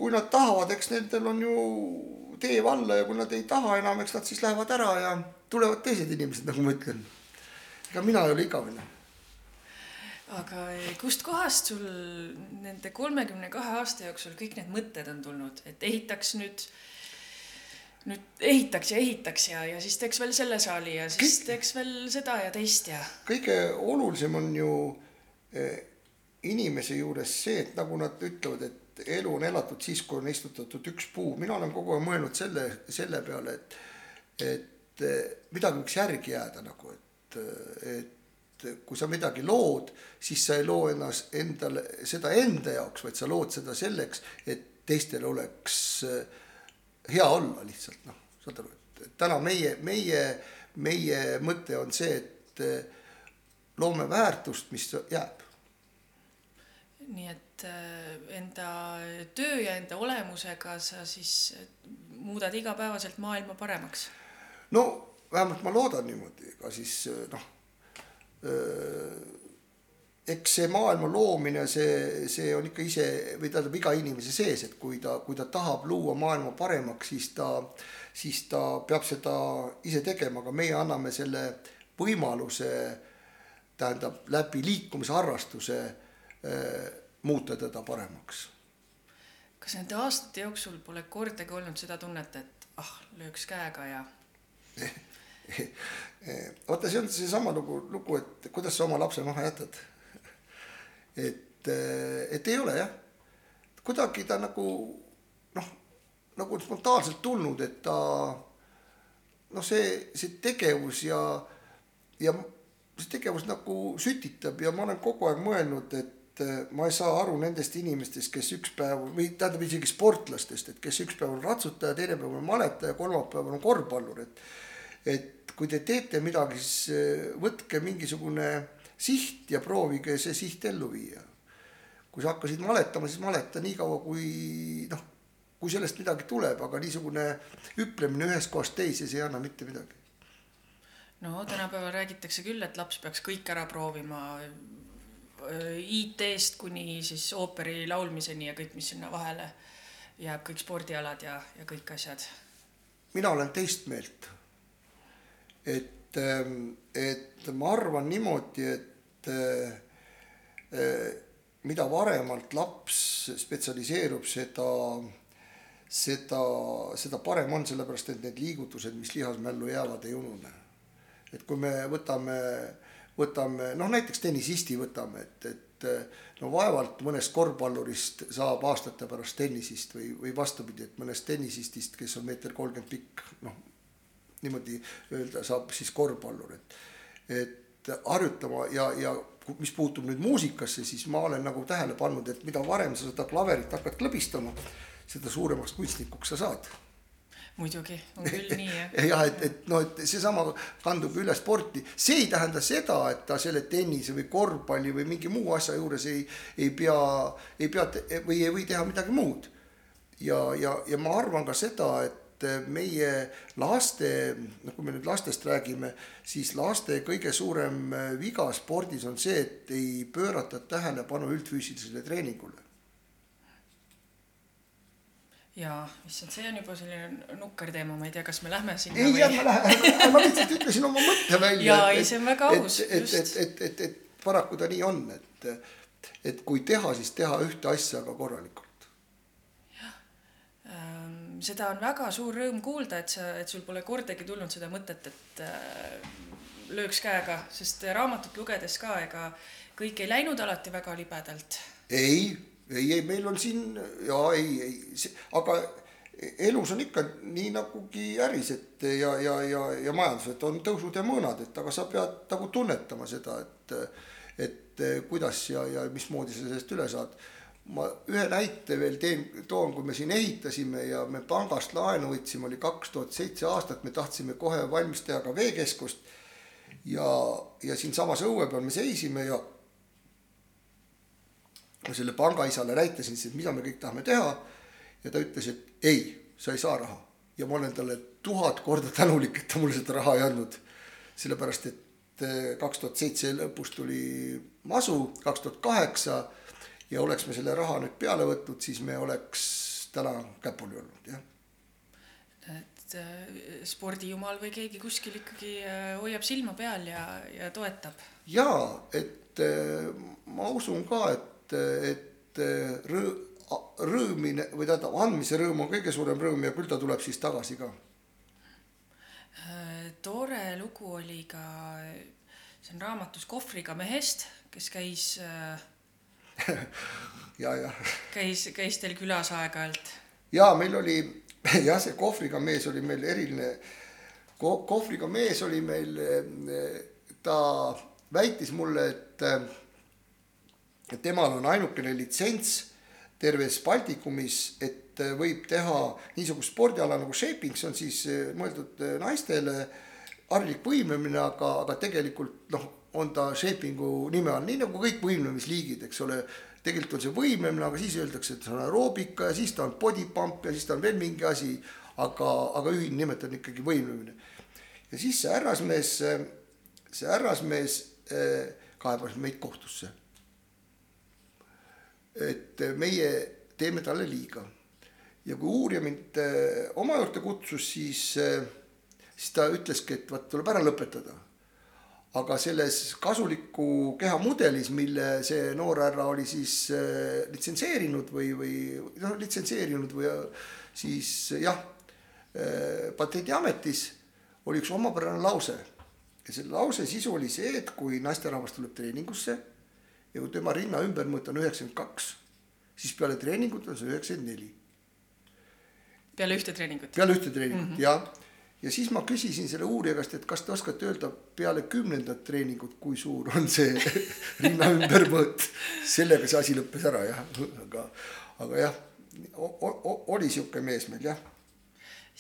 kui nad tahavad, eks nendel on ju tee valla ja kui nad ei taha enam, eks nad siis lähevad ära ja tulevad teised inimesed, nagu ma ütlen. ega mina ei ole igavene. aga kustkohast sul nende kolmekümne kahe aasta jooksul kõik need mõtted on tulnud, et ehitaks nüüd, nüüd ehitaks ja ehitaks ja, ja siis teeks veel selle saali ja siis kõik, teeks veel seda ja teist ja. kõige olulisem on ju eh, inimese juures see, et nagu nad ütlevad, et elu on elatud siis, kui on istutatud üks puu, mina olen kogu aeg mõelnud selle, selle peale, et, et midagi võiks järgi jääda nagu, et, et kui sa midagi lood, siis sa ei loo ennast endale seda enda jaoks, vaid sa lood seda selleks, et teistel oleks hea olla lihtsalt noh, saad aru, et täna meie, meie, meie mõte on see, et loome väärtust, mis jääb. Nii et äh, enda töö ja enda olemusega sa siis muudad igapäevaselt maailma paremaks? no vähemalt ma loodan niimoodi, ega siis noh eks see maailma loomine, see, see on ikka ise või tähendab iga inimese sees, et kui ta, kui ta tahab luua maailma paremaks, siis ta, siis ta peab seda ise tegema, aga meie anname selle võimaluse, tähendab läbi liikumisharrastuse äh, muuta teda paremaks. kas nende aastate jooksul pole kordagi olnud seda tunnet, et ah, lööks käega ja vaata, see on seesama lugu, lugu, et kuidas sa oma lapse maha jätad et, et ei ole jah, kuidagi ta nagu noh, nagu spontaanselt tulnud, et ta noh, see, see tegevus ja, ja see tegevus nagu sütitab ja ma olen kogu aeg mõelnud, et eh, ma ei saa aru nendest inimestest, kes üks päev või tähendab isegi sportlastest, et kes üks päev on ratsutaja, teine päev on maletaja, kolmapäeval on korvpallur, et et kui te teete midagi, siis eh, võtke mingisugune siht ja proovige see siht ellu viia. kui sa hakkasid maletama, siis maleta nii kaua, kui noh, kui sellest midagi tuleb, aga niisugune hüplemine ühest kohast teise, see ei anna mitte midagi. no tänapäeval räägitakse küll, et laps peaks kõik ära proovima. IT-st kuni siis ooperi laulmiseni ja kõik, mis sinna vahele jääb, kõik spordialad ja, ja kõik asjad. mina olen teist meelt. et, et ma arvan niimoodi, et et eh, mida varemalt laps spetsialiseerub, seda, seda, seda parem on, sellepärast et need liigutused, mis lihasmällu jäävad, ei unune. et kui me võtame, võtame noh, näiteks tennisisti võtame, et, et no vaevalt mõnest korvpallurist saab aastate pärast tennisist või, või vastupidi, et mõnest tennisistist, kes on meeter kolmkümmend pikk, noh niimoodi öelda saab siis korvpallur, et, et harjutama ja, ja mis puutub nüüd muusikasse, siis ma olen nagu tähele pannud, et mida varem sa seda klaverit hakkad klõbistama, seda suuremaks kunstnikuks sa saad muidugi, on küll nii jah. jah, et, et noh, et seesama kandub üle sporti, see ei tähenda seda, et ta selle tennise või korvpalli või mingi muu asja juures ei, ei pea, ei pea või ei või teha midagi muud. ja, ja, ja ma arvan ka seda, et meie laste, no kui me nüüd lastest räägime, siis laste kõige suurem viga spordis on see, et ei pöörata tähelepanu üldfüüsilisele treeningule jaa, issand, see on juba selline nukker teema, ma ei tea, kas me lähme sinna ei või..., jah, ma lähen, ma lihtsalt ütlesin oma mõtte välja. jaa, ei, see on väga aus. et, et, et, et, et, et paraku ta nii on, et, et kui teha, siis teha ühte asja, aga korralikult seda on väga suur rõõm kuulda, et sa, et sul pole kordagi tulnud seda mõtet, et äh, lööks käega, sest raamatut lugedes ka, ega kõik ei läinud alati väga libedalt. ei, ei, ei, meil on siin ja ei, ei, aga elus on ikka nii nagugi äris, et ja, ja, ja, ja majandus, et on tõusud ja mõõnad, et aga sa pead nagu tunnetama seda, et, et kuidas ja, ja mismoodi sa sellest üle saad ma ühe näite veel teen, toon, kui me siin ehitasime ja me pangast laenu võtsime, oli kaks tuhat seitse aastat, me tahtsime kohe valmis teha ka veekeskust. ja, ja siinsamas õue peal me seisime ja ma selle pangaisale näitasin siis, mida me kõik tahame teha. ja ta ütles, et ei, sa ei saa raha ja ma olen talle tuhat korda tänulik, et ta mulle seda raha ei andnud. sellepärast, et eh, kaks tuhat seitse lõpus tuli masu, kaks tuhat kaheksa ja oleks me selle raha nüüd peale võtnud, siis me oleks täna käpuli olnud, jah. et äh, spordijumal või keegi kuskil ikkagi äh, hoiab silma peal ja, ja toetab. jaa, et ma usun ka, et, et rõõ-, rõõmine või tähendab, andmise rõõm on kõige suurem rõõm ja küll ta tuleb siis tagasi ka. tore lugu oli ka, see on raamatus Kohvriga mehest, kes käis äh, ja, ja. käis, käis teil külas aeg-ajalt? ja meil oli jah, see kohvriga mees oli meil eriline Ko. kohvriga mees oli meil, ta väitis mulle, et temal on ainukene litsents terves Baltikumis, et võib teha niisugust spordiala nagu shaping, see on siis mõeldud naistele harilik võimlemine, aga, aga tegelikult noh, on ta shaping'u nime all, nii nagu kõik võimlemisliigid, eks ole. tegelikult on see võimlemine, aga siis öeldakse, et see on aeroobika ja siis ta on body pump ja siis ta on veel mingi asi. aga, aga ühine nimetaja on ikkagi võimlemine. ja siis see härrasmees, see härrasmees kaebas meid kohtusse. Et meie teeme talle liiga ja kui uurija mind äh, oma juurde kutsus, siis, äh, siis ta ütleski, et vaat tuleb ära lõpetada. aga selles kasuliku keha mudelis, mille see noor härra oli siis litsenseerinud või, või noh, litsenseerinud või siis jah, patendiametis oli üks omapärane lause. ja selle lause sisu oli see, et kui naisterahvas tuleb treeningusse ja kui tema rinna ümbermõõt on üheksakümmend kaks, siis peale treeningut on see üheksakümmend neli peale ühte treeningut? peale ühte treeningut mm -hmm. jah. ja siis ma küsisin selle uurija käest, et kas te oskate öelda peale kümnendat treeningut, kui suur on see rinna ümbermõõt. sellega see asi lõppes ära jah, aga, aga jah, oli sihuke mees meil jah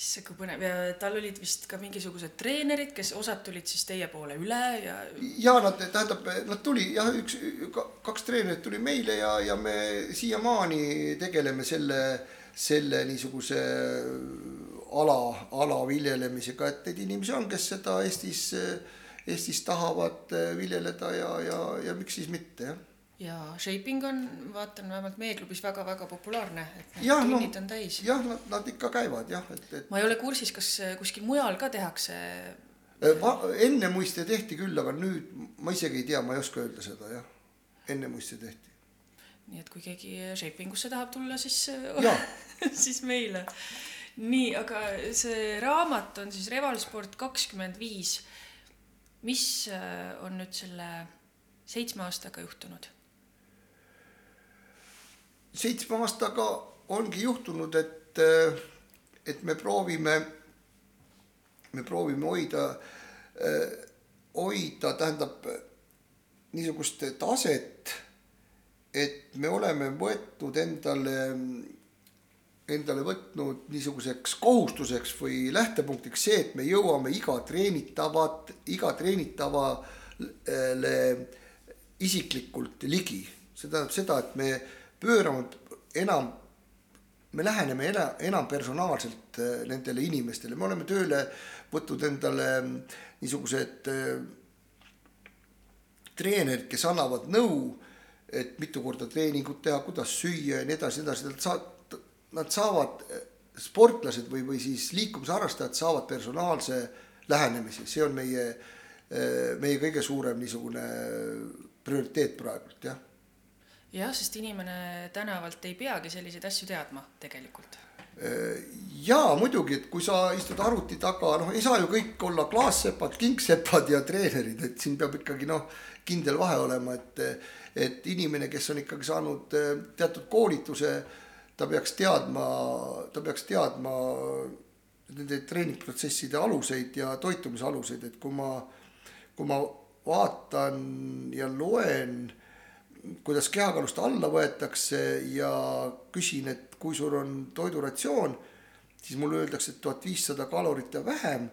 issand, kui põnev ja tal olid vist ka mingisugused treenerid, kes osad tulid siis teie poole üle ja. ja nad tähendab, nad tuli jah, üks, kaks treenerit tuli meile ja, ja me siiamaani tegeleme selle selle niisuguse ala, ala viljelemisega, et neid inimesi on, kes seda Eestis, Eestis tahavad viljeleda ja, ja, ja miks siis mitte, jah ja shaping on, vaatan vähemalt meie klubis väga-väga populaarne, et need ja, tunnid no, on täis. jah, nad, nad ikka käivad jah, et, et. ma ei ole kursis, kas kuskil mujal ka tehakse. enne muiste tehti küll, aga nüüd ma isegi ei tea, ma ei oska öelda seda jah, enne muiste tehti nii et kui keegi shaping usse tahab tulla, siis siis meile. nii, aga see raamat on siis Revalsport kakskümmend viis. mis on nüüd selle seitsme aastaga juhtunud? Seitsme aastaga ongi juhtunud, et, äh, et me proovime, me proovime hoida, äh, hoida, tähendab niisugust taset et me oleme võtnud endale, endale võtnud niisuguseks kohustuseks või lähtepunktiks see, et me jõuame iga treenitavat, iga treenitavale isiklikult ligi. see tähendab seda, et me pöörame enam, me läheneme enam, enam personaalselt äh, nendele inimestele, me oleme tööle võtnud endale niisugused äh, treenerid, kes annavad nõu et mitu korda treeningut teha, kuidas süüa ja nii edasi, edasi, nad saavad, nad saavad, sportlased või, või siis liikumisharrastajad saavad personaalse lähenemise, see on meie, meie kõige suurem niisugune prioriteet praegult, jah. Jah, sest inimene tänavalt ei peagi selliseid asju teadma tegelikult. Jaa, muidugi, et kui sa istud arvuti taga, noh, ei saa ju kõik olla klaassepad, kingsepad ja treenerid, et siin peab ikkagi noh, kindel vahe olema, et et inimene, kes on ikkagi saanud eh, teatud koolituse, ta peaks teadma, ta peaks teadma nende treeningprotsesside aluseid ja toitumise aluseid, et kui ma, kui ma vaatan ja loen, kuidas kehakaalust alla võetakse ja küsin, et kui sul on toiduratsioon, siis mulle öeldakse, et tuhat viissada kalorit ja vähem.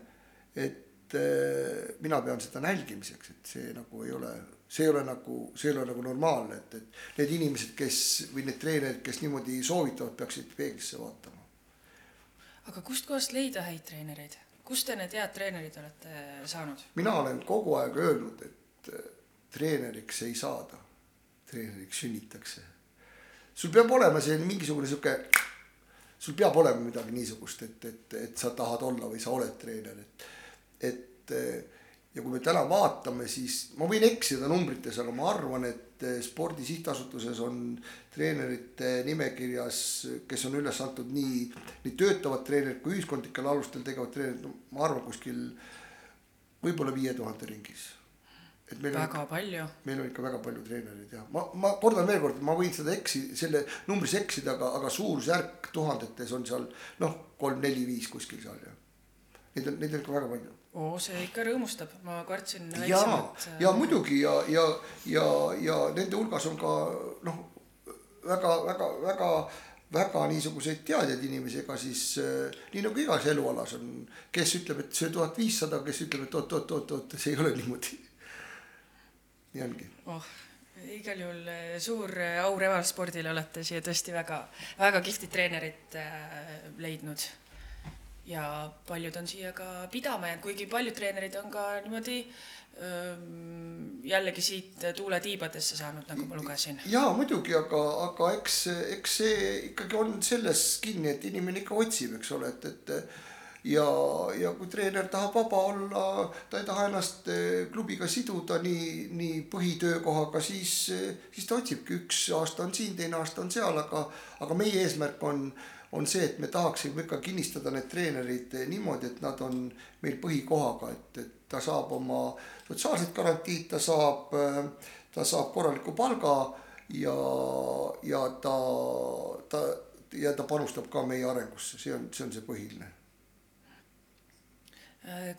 et eh, mina pean seda nälgimiseks, et see nagu ei ole see ei ole nagu, see ei ole nagu normaalne, et, et need inimesed, kes või need treenerid, kes niimoodi soovitavad, peaksid peeglisse vaatama. aga kustkohast leida häid treenereid, kust te need head treenerid olete saanud? mina olen kogu aeg öelnud, et äh, treeneriks ei saada, treeneriks sünnitakse. sul peab olema selline mingisugune sihuke, sul peab olema midagi niisugust, et, et, et sa tahad olla või sa oled treener, et, et ja kui me täna vaatame, siis ma võin eksida numbrites, aga ma arvan, et eh, spordi sihtasutuses on treenerite nimekirjas, kes on üles antud nii, nii töötavad treenerid kui ühiskondlikel alustel tegevad treenerid, ma arvan kuskil võib-olla viie tuhande ringis. Et meil väga on, palju. meil on ikka väga palju treenereid ja ma, ma kordan veel kord, ma võin seda eksi, selle numbris eksida, aga, aga suurusjärk tuhandetes on seal noh, kolm, neli, viis kuskil seal ja. Neid on, neid on ikka väga palju oo, see ikka rõõmustab, ma kartsin väiksemat. ja, ja muidugi ja, ja, ja, ja nende hulgas on ka noh, väga, väga, väga väga niisuguseid teadjaid inimesi, ega siis äh, nii nagu igas elualas on, kes ütleb, et see tuhat viissada, kes ütleb, et oot-oot-oot-oot, see ei ole niimoodi. Ongi. oh, igal juhul äh, suur äh, au revalspordile olete siia tõesti väga, väga kihvtid treenerid äh, leidnud. ja paljud on siia ka pidama jäänud, kuigi paljud treenerid on ka niimoodi jällegi siit tuule tiibadesse saanud, nagu ma lugesin. jaa, muidugi, aga, aga eks, eks see ikkagi on selles kinni, et inimene ikka otsib, eks ole, et, et ja, ja kui treener tahab vaba olla, ta ei taha ennast klubiga siduda nii, nii põhitöökohaga, siis, siis ta otsibki, üks aasta on siin, teine aasta on seal, aga, aga meie eesmärk on on see, et me tahaksime ikka kinnistada need treenerid niimoodi, et nad on meil põhikohaga, et, et ta saab oma sotsiaalset garantiid, ta saab, ta saab korraliku palga ja, ja ta, ta ja ta panustab ka meie arengusse, see on, see on see põhiline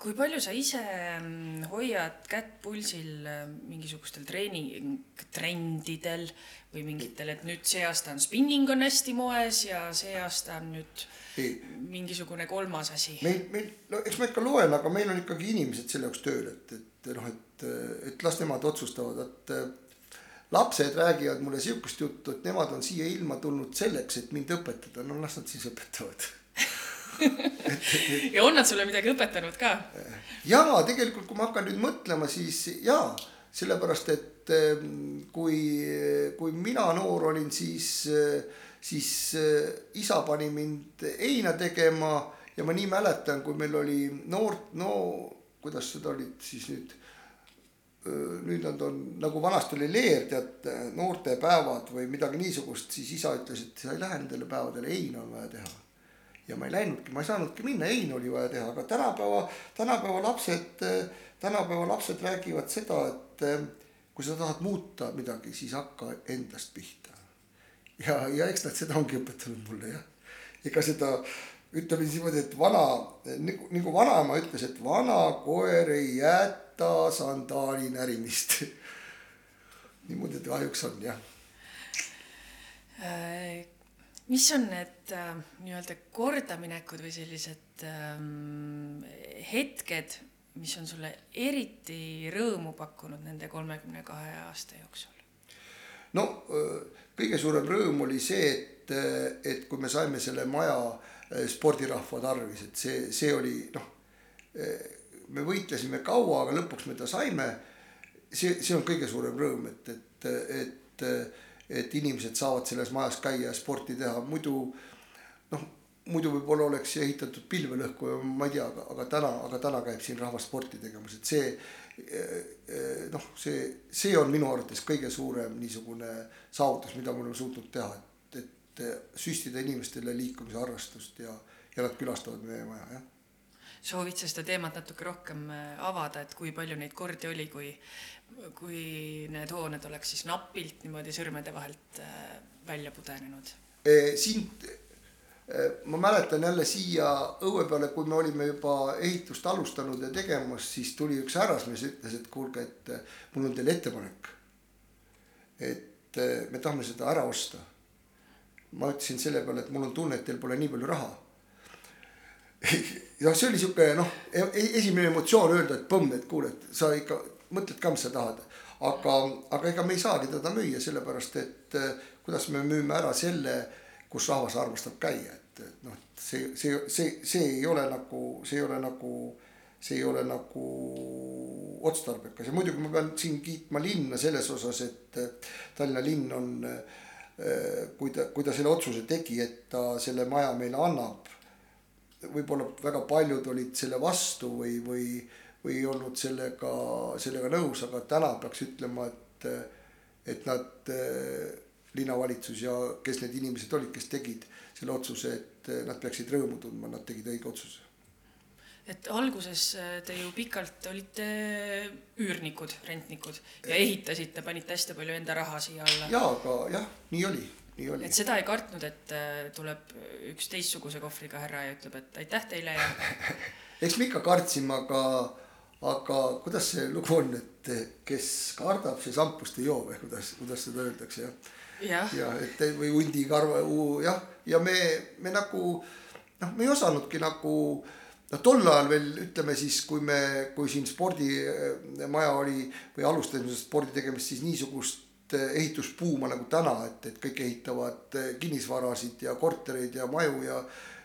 kui palju sa ise mm, hoiad kätt pulsil äh, mingisugustel treeningtrendidel või mingitel, et nüüd see aasta on spinning on hästi moes ja see aasta on nüüd ei. mingisugune kolmas asi? meil, meil, no eks ma ikka loen, aga meil on ikkagi inimesed selle jaoks tööl, et, et noh, et, et las nemad otsustavad, et lapsed räägivad mulle sihukest juttu, et nemad on siia ilma tulnud selleks, et mind õpetada, no las nad siis õpetavad ja on nad sulle midagi õpetanud ka? jaa, tegelikult kui ma hakkan nüüd mõtlema, siis jaa, sellepärast et ehm, kui, kui mina noor olin, siis, siis eh, isa pani mind heina tegema ja ma nii mäletan, kui meil oli noort, no kuidas seda olid siis nüüd nüüd nad on nagu vanasti oli leer, tead, noortepäevad või midagi niisugust, siis isa ütles, et sa ei lähe nendele päevadele, heina on vaja teha ja ma ei läinudki, ma ei saanudki minna, Ein oli vaja teha, aga tänapäeva, tänapäeva lapsed, tänapäeva lapsed räägivad seda, et eh, kui sa tahad muuta midagi, siis hakka endast pihta. ja, ja eks nad seda ongi õpetanud mulle jah. ega seda ütleme niimoodi, et vana nagu, nagu vanaema ütles, et vana koer ei jäta sandaali närimist niimoodi ta kahjuks on jah äh mis on need äh, nii-öelda kordaminekud või sellised ähm, hetked, mis on sulle eriti rõõmu pakkunud nende kolmekümne kahe aasta jooksul? no äh, kõige suurem rõõm oli see, et, äh, et kui me saime selle maja äh, spordirahva tarvis, et see, see oli noh, me võitlesime kaua, aga lõpuks me ta saime. see, see on kõige suurem rõõm, et, et, et et inimesed saavad selles majas käia ja sporti teha, muidu noh, muidu võib-olla oleks ehitatud pilvelõhku ja ma ei tea, aga, aga täna, aga täna käib siin rahvas sporti tegemas, et see eh, noh, see, see on minu arvates kõige suurem niisugune saavutus, mida me oleme suutnud teha, et, et süstida inimestele liikumisharrastust ja, ja nad külastavad meie maja, jah soovid sa seda teemat natuke rohkem äh, avada, et kui palju neid kordi oli, kui, kui need hooned oleks siis napilt niimoodi sõrmede vahelt äh, välja pudenenud? siin ma mäletan jälle siia õue peale, kui me olime juba ehitust alustanud ja tegemas, siis tuli üks härrasmees, ütles, et kuulge, et äh, mul on teile ettepanek. et me tahame seda ära osta. ma ütlesin selle peale, et mul on tunne, et teil pole nii palju raha ja see oli sihuke noh, e-, e-, esimene emotsioon öelda, et põmm, et kuule, et sa ikka mõtled ka, mis sa tahad. aga, aga ega me ei saagi teda müüa, sellepärast et eh, kuidas me müüme ära selle, kus rahvas armastab käia, et, et noh, see, see, see, see ei ole nagu, see ei ole nagu, see ei ole nagu otstarbekas ja muidugi ma pean siin kiitma linna selles osas, et Tallinna linn on, eh, kui ta, kui ta selle otsuse tegi, et ta selle maja meile annab võib-olla väga paljud olid selle vastu või, või, või ei olnud sellega, sellega nõus, aga täna peaks ütlema, et, et nad, linnavalitsus ja kes need inimesed olid, kes tegid selle otsuse, et nad peaksid rõõmu tundma, nad tegid õige otsuse et alguses te ju pikalt olite üürnikud, rentnikud ja ehitasite, panite hästi palju enda raha siia alla. ja, aga jah, nii oli nii oli. et seda ei kartnud, et äh, tuleb üks teistsuguse kohvriga härra ja ütleb, et aitäh teile ja eks me ikka kartsime, aga, aga kuidas see lugu on, et kes kardab, see šampust ei joo või kuidas, kuidas seda öeldakse jah? jah ja et või hundi karva, jah, ja me, me nagu noh, me ei osanudki nagu noh, tol ajal veel ütleme siis, kui me, kui siin spordimaja oli või alustasime spordi tegemist, siis niisugust ehitusbuuma nagu täna, et, et kõik ehitavad kinnisvarasid ja kortereid ja maju ja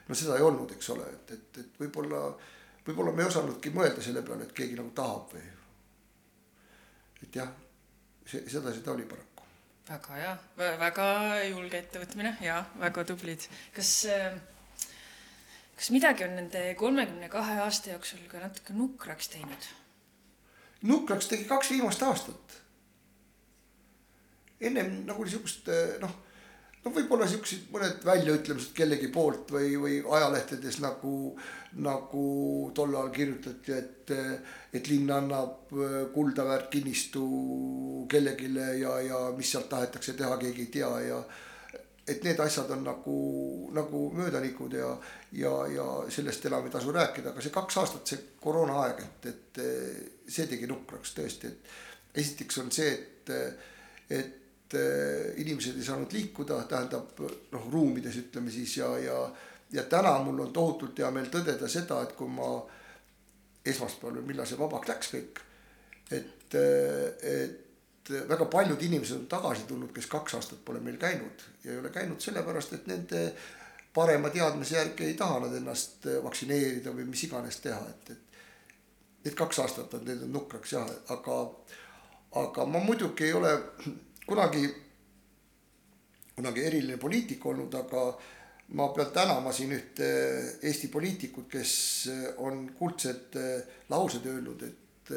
no seda ei olnud, eks ole, et, et, et võib-olla, võib-olla me ei osanudki mõelda selle peale, et keegi nagu tahab või. et jah, see, sedasi ta oli paraku väga hea, väga julge ettevõtmine ja väga tublid. kas, äh, kas midagi on nende kolmekümne kahe aasta jooksul ka natuke nukraks teinud? nukraks tegi kaks viimast aastat. Ennem nagu niisugust äh, noh no võib-olla siuksed mõned väljaütlemised kellegi poolt või, või ajalehtedes nagu, nagu tol ajal kirjutati, et, et linn annab äh, kuldaväärt kinnistu kellelegi ja, ja mis sealt tahetakse teha, keegi ei tea ja et need asjad on nagu, nagu möödanikud ja, ja, ja sellest enam ei tasu rääkida, aga see kaks aastat, see koroonaaeg, et, et see tegi nukraks tõesti, et esiteks on see, et et inimesed ei saanud liikuda, tähendab noh, ruumides ütleme siis ja, ja, ja täna mul on tohutult hea meel tõdeda seda, et kui ma esmaspäeval või millal see vabaks läks kõik, et, et väga paljud inimesed on tagasi tulnud, kes kaks aastat pole meil käinud ja ei ole käinud sellepärast, et nende parema teadmise järgi ei taha nad ennast vaktsineerida või mis iganes teha, et, et need kaks aastat on teinud nukraks jah, aga, aga ma muidugi ei ole kunagi, kunagi eriline poliitik olnud, aga ma pean tänama siin ühte Eesti poliitikut, kes on kuldsed laused öelnud, et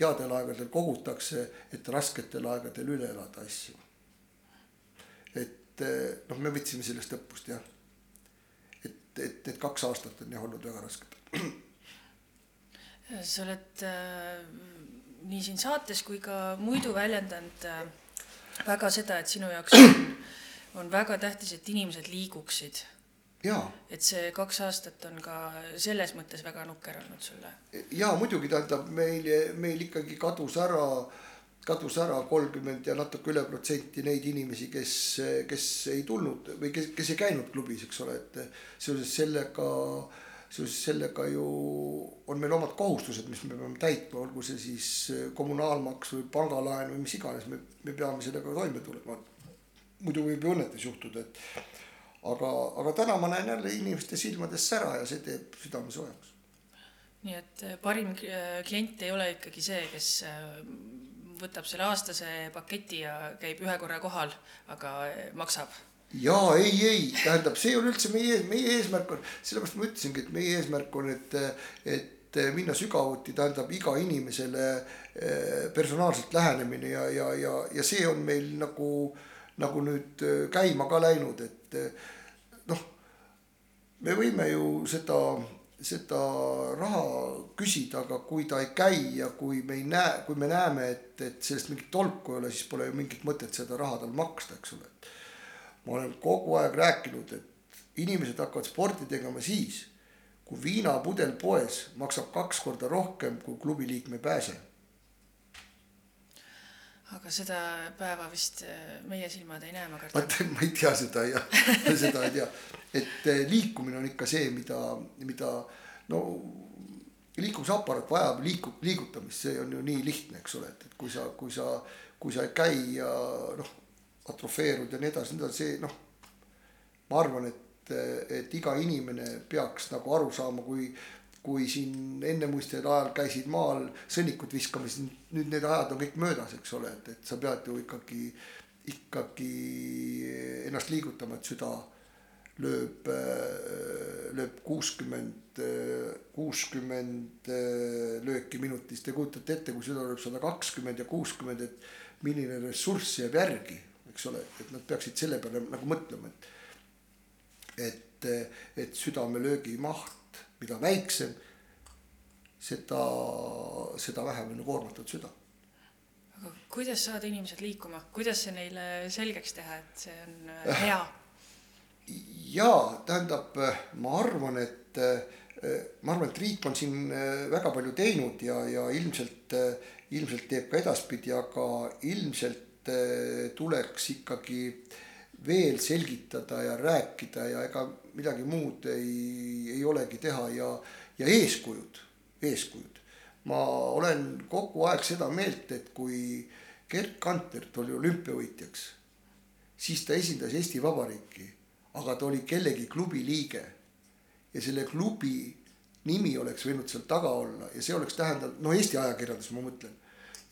headel aegadel kogutakse, et rasketel aegadel üle elada asju. et noh, me võtsime sellest õppust jah. et, et need kaks aastat on jah olnud väga rasked. sa oled äh, nii siin saates kui ka muidu väljendanud äh, väga seda, et sinu jaoks on, on väga tähtis, et inimesed liiguksid. et see kaks aastat on ka selles mõttes väga nukker olnud sulle. ja muidugi tähendab meil, meil ikkagi kadus ära, kadus ära kolmkümmend ja natuke üle protsenti neid inimesi, kes, kes ei tulnud või kes, kes ei käinud klubis, eks ole, et seoses sellega seoses sellega ju on meil omad kohustused, mis me peame täitma, olgu see siis kommunaalmaks või pangalaen või mis iganes, me, me peame sellega toime tulema. muidu võib ju õnnetus juhtuda, et aga, aga täna ma näen jälle inimeste silmades sära ja see teeb südame soojaks. nii et eh, parim eh, klient ei ole ikkagi see, kes võtab selle aastase paketi ja käib ühe korra kohal, aga maksab ja ei, ei, tähendab, see ei ole üldse meie, meie eesmärk on, sellepärast ma ütlesingi, et meie eesmärk on, et, et minna sügavuti, tähendab iga inimesele eh, personaalselt lähenemine ja, ja, ja, ja see on meil nagu, nagu nüüd eh, käima ka läinud, et eh, noh, me võime ju seda, seda raha küsida, aga kui ta ei käi ja kui me ei näe, kui me näeme, et, et sellest mingit tolku ei ole, siis pole ju mingit mõtet seda raha tal maksta, eks ole ma olen kogu aeg rääkinud, et inimesed hakkavad sporti tegema siis, kui viinapudel poes maksab kaks korda rohkem kui klubi liikme pääse. aga seda päeva vist äh, meie silmad ei näe, ma kardan. ma ei tea seda jah, seda ei tea, et äh, liikumine on ikka see, mida, mida no liikumisaparaat vajab liiku-, liigutamist, see on ju nii lihtne, eks ole, et, et kui sa, kui sa, kui sa ei käi ja noh, atrofeerunud ja nii edasi, nii edasi, see noh. ma arvan, et, et iga inimene peaks nagu aru saama, kui, kui siin ennemuistsel ajal käisid maal sõnnikut viskamas, nüüd need ajad on kõik möödas, eks ole, et, et sa pead ju ikkagi, ikkagi ennast liigutama, et süda lööb, lööb kuuskümmend, kuuskümmend lööki minutis. Te kujutate ette, kui süda lööb sada kakskümmend ja kuuskümmend, et milline ressurss jääb järgi eks ole, et nad peaksid selle peale nagu mõtlema, et. et, et südamelöögi maht, mida väiksem, seda, seda vähem on koormatud süda. aga kuidas saada inimesed liikuma, kuidas see neile selgeks teha, et see on äh, hea? ja tähendab, ma arvan, et ma arvan, et riik on siin väga palju teinud ja, ja ilmselt, ilmselt teeb ka edaspidi, aga ilmselt tuleks ikkagi veel selgitada ja rääkida ja ega midagi muud ei, ei olegi teha ja, ja eeskujud, eeskujud. ma olen kogu aeg seda meelt, et kui Gerd Kanter tuli olümpiavõitjaks, siis ta esindas Eesti Vabariiki, aga ta oli kellegi klubi liige. ja selle klubi nimi oleks võinud seal taga olla ja see oleks tähendanud, no Eesti ajakirjandus, ma mõtlen.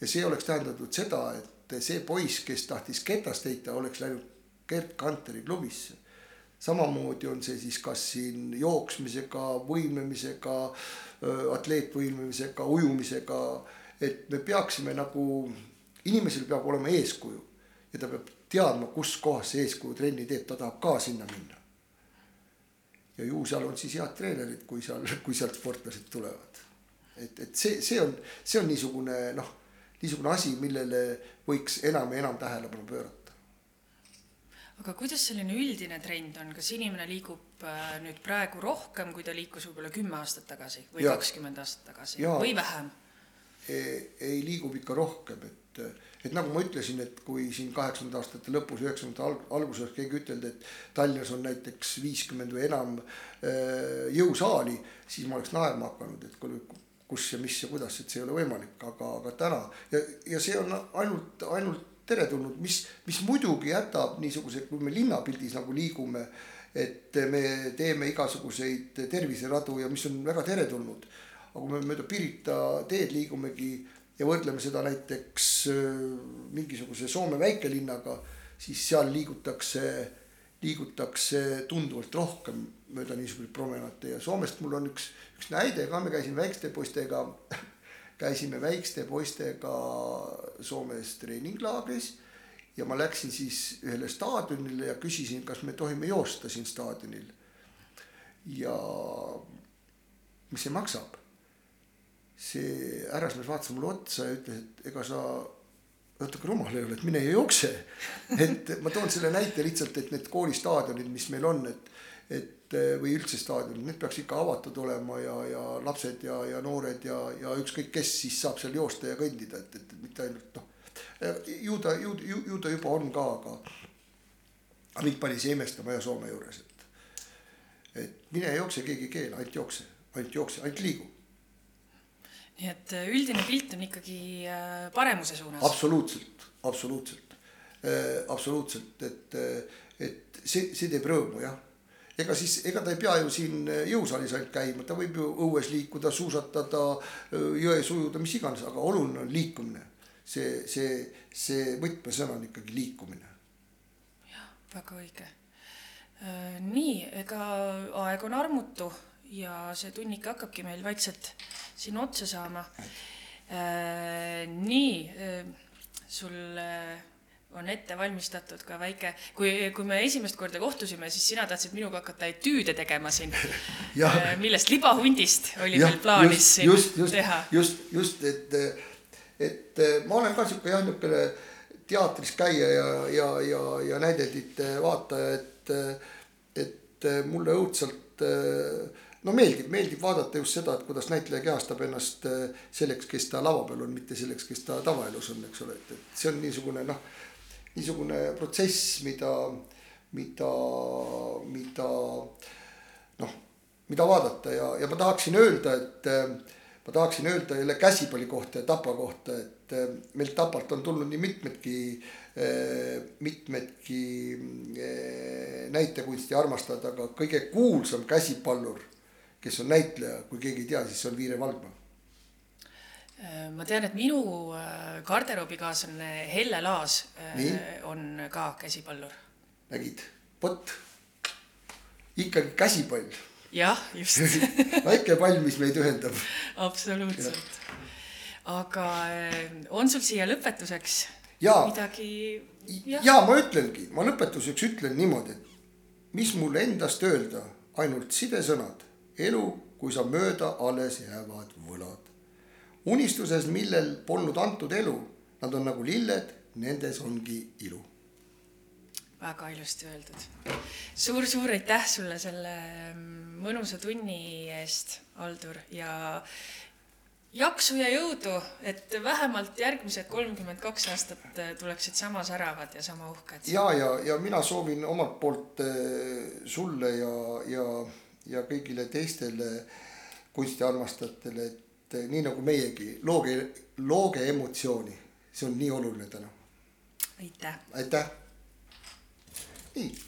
ja see oleks tähendanud seda, et see poiss, kes tahtis ketast heita, oleks läinud Gerd Kanteri klubisse samamoodi on see siis kas siin jooksmisega, võimlemisega, atleetvõimlemisega, ujumisega, et me peaksime nagu, inimesel peab olema eeskuju ja ta peab teadma, kus kohas see eeskuju trenni teeb, ta tahab ka sinna minna. ja ju seal on siis head treenerid, kui seal, kui sealt sportlased tulevad. et, et see, see on, see on niisugune noh, niisugune asi, millele võiks enam ja enam tähelepanu pöörata aga kuidas selline üldine trend on, kas inimene liigub äh, nüüd praegu rohkem, kui ta liikus võib-olla kümme aastat tagasi või kakskümmend aastat tagasi ja. või vähem? ei, liigub ikka rohkem, et, et nagu ma ütlesin, et kui siin kaheksakümnendate aastate lõpus, üheksakümnendate alguses keegi ütelda, et Tallinnas on näiteks viiskümmend või enam äh, jõusaali, siis ma oleks naerma hakanud, et kuule, kus ja mis ja kuidas, et see ei ole võimalik, aga, aga täna ja, ja see on ainult, ainult teretulnud, mis, mis muidugi jätab niisuguse, kui me linnapildis nagu liigume, et me teeme igasuguseid terviseradu ja mis on väga teretulnud. aga kui me mööda Pirita teed liigumegi ja võrdleme seda näiteks äh, mingisuguse Soome väikelinnaga, siis seal liigutakse, liigutakse tunduvalt rohkem mööda niisuguseid promenaate ja Soomest mul on üks, üks näide ka, me käisime väikeste poistega käisime väikeste poistega Soomes treeninglaagris ja ma läksin siis ühele staadionile ja küsisin, kas me tohime joosta siin staadionil. ja mis see maksab? see härrasmees vaatas mulle otsa ja ütles, et ega sa natuke rumal ei ole, et mine ja jookse. et ma toon selle näite lihtsalt, et need koolistaadionid, mis meil on, et, et Eh, või üldse staadionid, need peaks ikka avatud olema ja, ja lapsed ja, ja noored ja, ja ükskõik kes siis saab seal joosta ja kõndida, et, et mitte ainult noh. ju ta, ju, ju, ju ta juba on ka, aga, aga mind pani see imestama ja Soome juures, et, et mine jookse, keegi ei keela, ainult jookse, ainult jookse, ainult liigu. nii et äh, üldine pilt on ikkagi paremuse suunas. absoluutselt, absoluutselt, absoluutselt, et, et see, see teeb rõõmu jah ega siis, ega ta ei pea ju siin eh, jõusaalis ainult käima, ta võib ju õues liikuda, suusatada, eh, jões ujuda, mis iganes, aga oluline on liikumine. see, see, see võtmesõna on ikkagi liikumine. jah, väga õige. Äh, nii, ega aeg on armutu ja see tunnik hakkabki meil vaikselt siin otsa saama. Äh, nii, äh, sul on ette valmistatud ka väike, kui, kui me esimest korda kohtusime, siis sina tahtsid minuga hakata etüüde tegema siin äh, millest libahundist oli ja, meil plaanis just, just, just, teha. just, just, et, et ma olen ka sihuke jah, niisugune teatris käija ja, ja, ja, ja näidendite vaataja, et, et mulle õudselt no meeldib, meeldib vaadata just seda, et kuidas näitleja kehastab ennast selleks, kes ta lava peal on, mitte selleks, kes ta tavaelus on, eks ole, et, et see on niisugune noh niisugune protsess, mida, mida, mida noh, mida vaadata ja, ja ma tahaksin öelda, et ma tahaksin öelda jälle käsipalli kohta ja Tapa kohta, et meilt Tapalt on tulnud nii mitmedki, mitmedki näitekunsti armastajad, aga kõige kuulsam käsipallur, kes on näitleja, kui keegi ei tea, siis see on Viire Valgma ma tean, et minu äh, garderoobikaaslane Helle Laas äh, Nii? on ka käsipallur. nägid, vot ikkagi käsipall. jah, just väike pall, mis meid ühendab. absoluutselt. aga on sul siia lõpetuseks ja, midagi? ja ma ütlengi, ma lõpetuseks ütlen niimoodi, et mis mul endast öelda, ainult sidesõnad, elu, kui sa mööda alles jäävad võlad unistuses, millel polnud antud elu, nad on nagu lilled, nendes ongi ilu. väga ilusti öeldud suur,. suur-suur aitäh sulle selle mm, mõnusa tunni eest, Aldur ja jaksu ja jõudu, et vähemalt järgmised kolmkümmend kaks aastat äh, tuleksid sama säravad ja sama uhked. ja, ja, ja mina soovin omalt poolt äh, sulle ja, ja, ja kõigile teistele kunstiarmastajatele, et äh, nii nagu meiegi, looge, looge emotsiooni, see on nii oluline täna. aitäh. aitäh. nii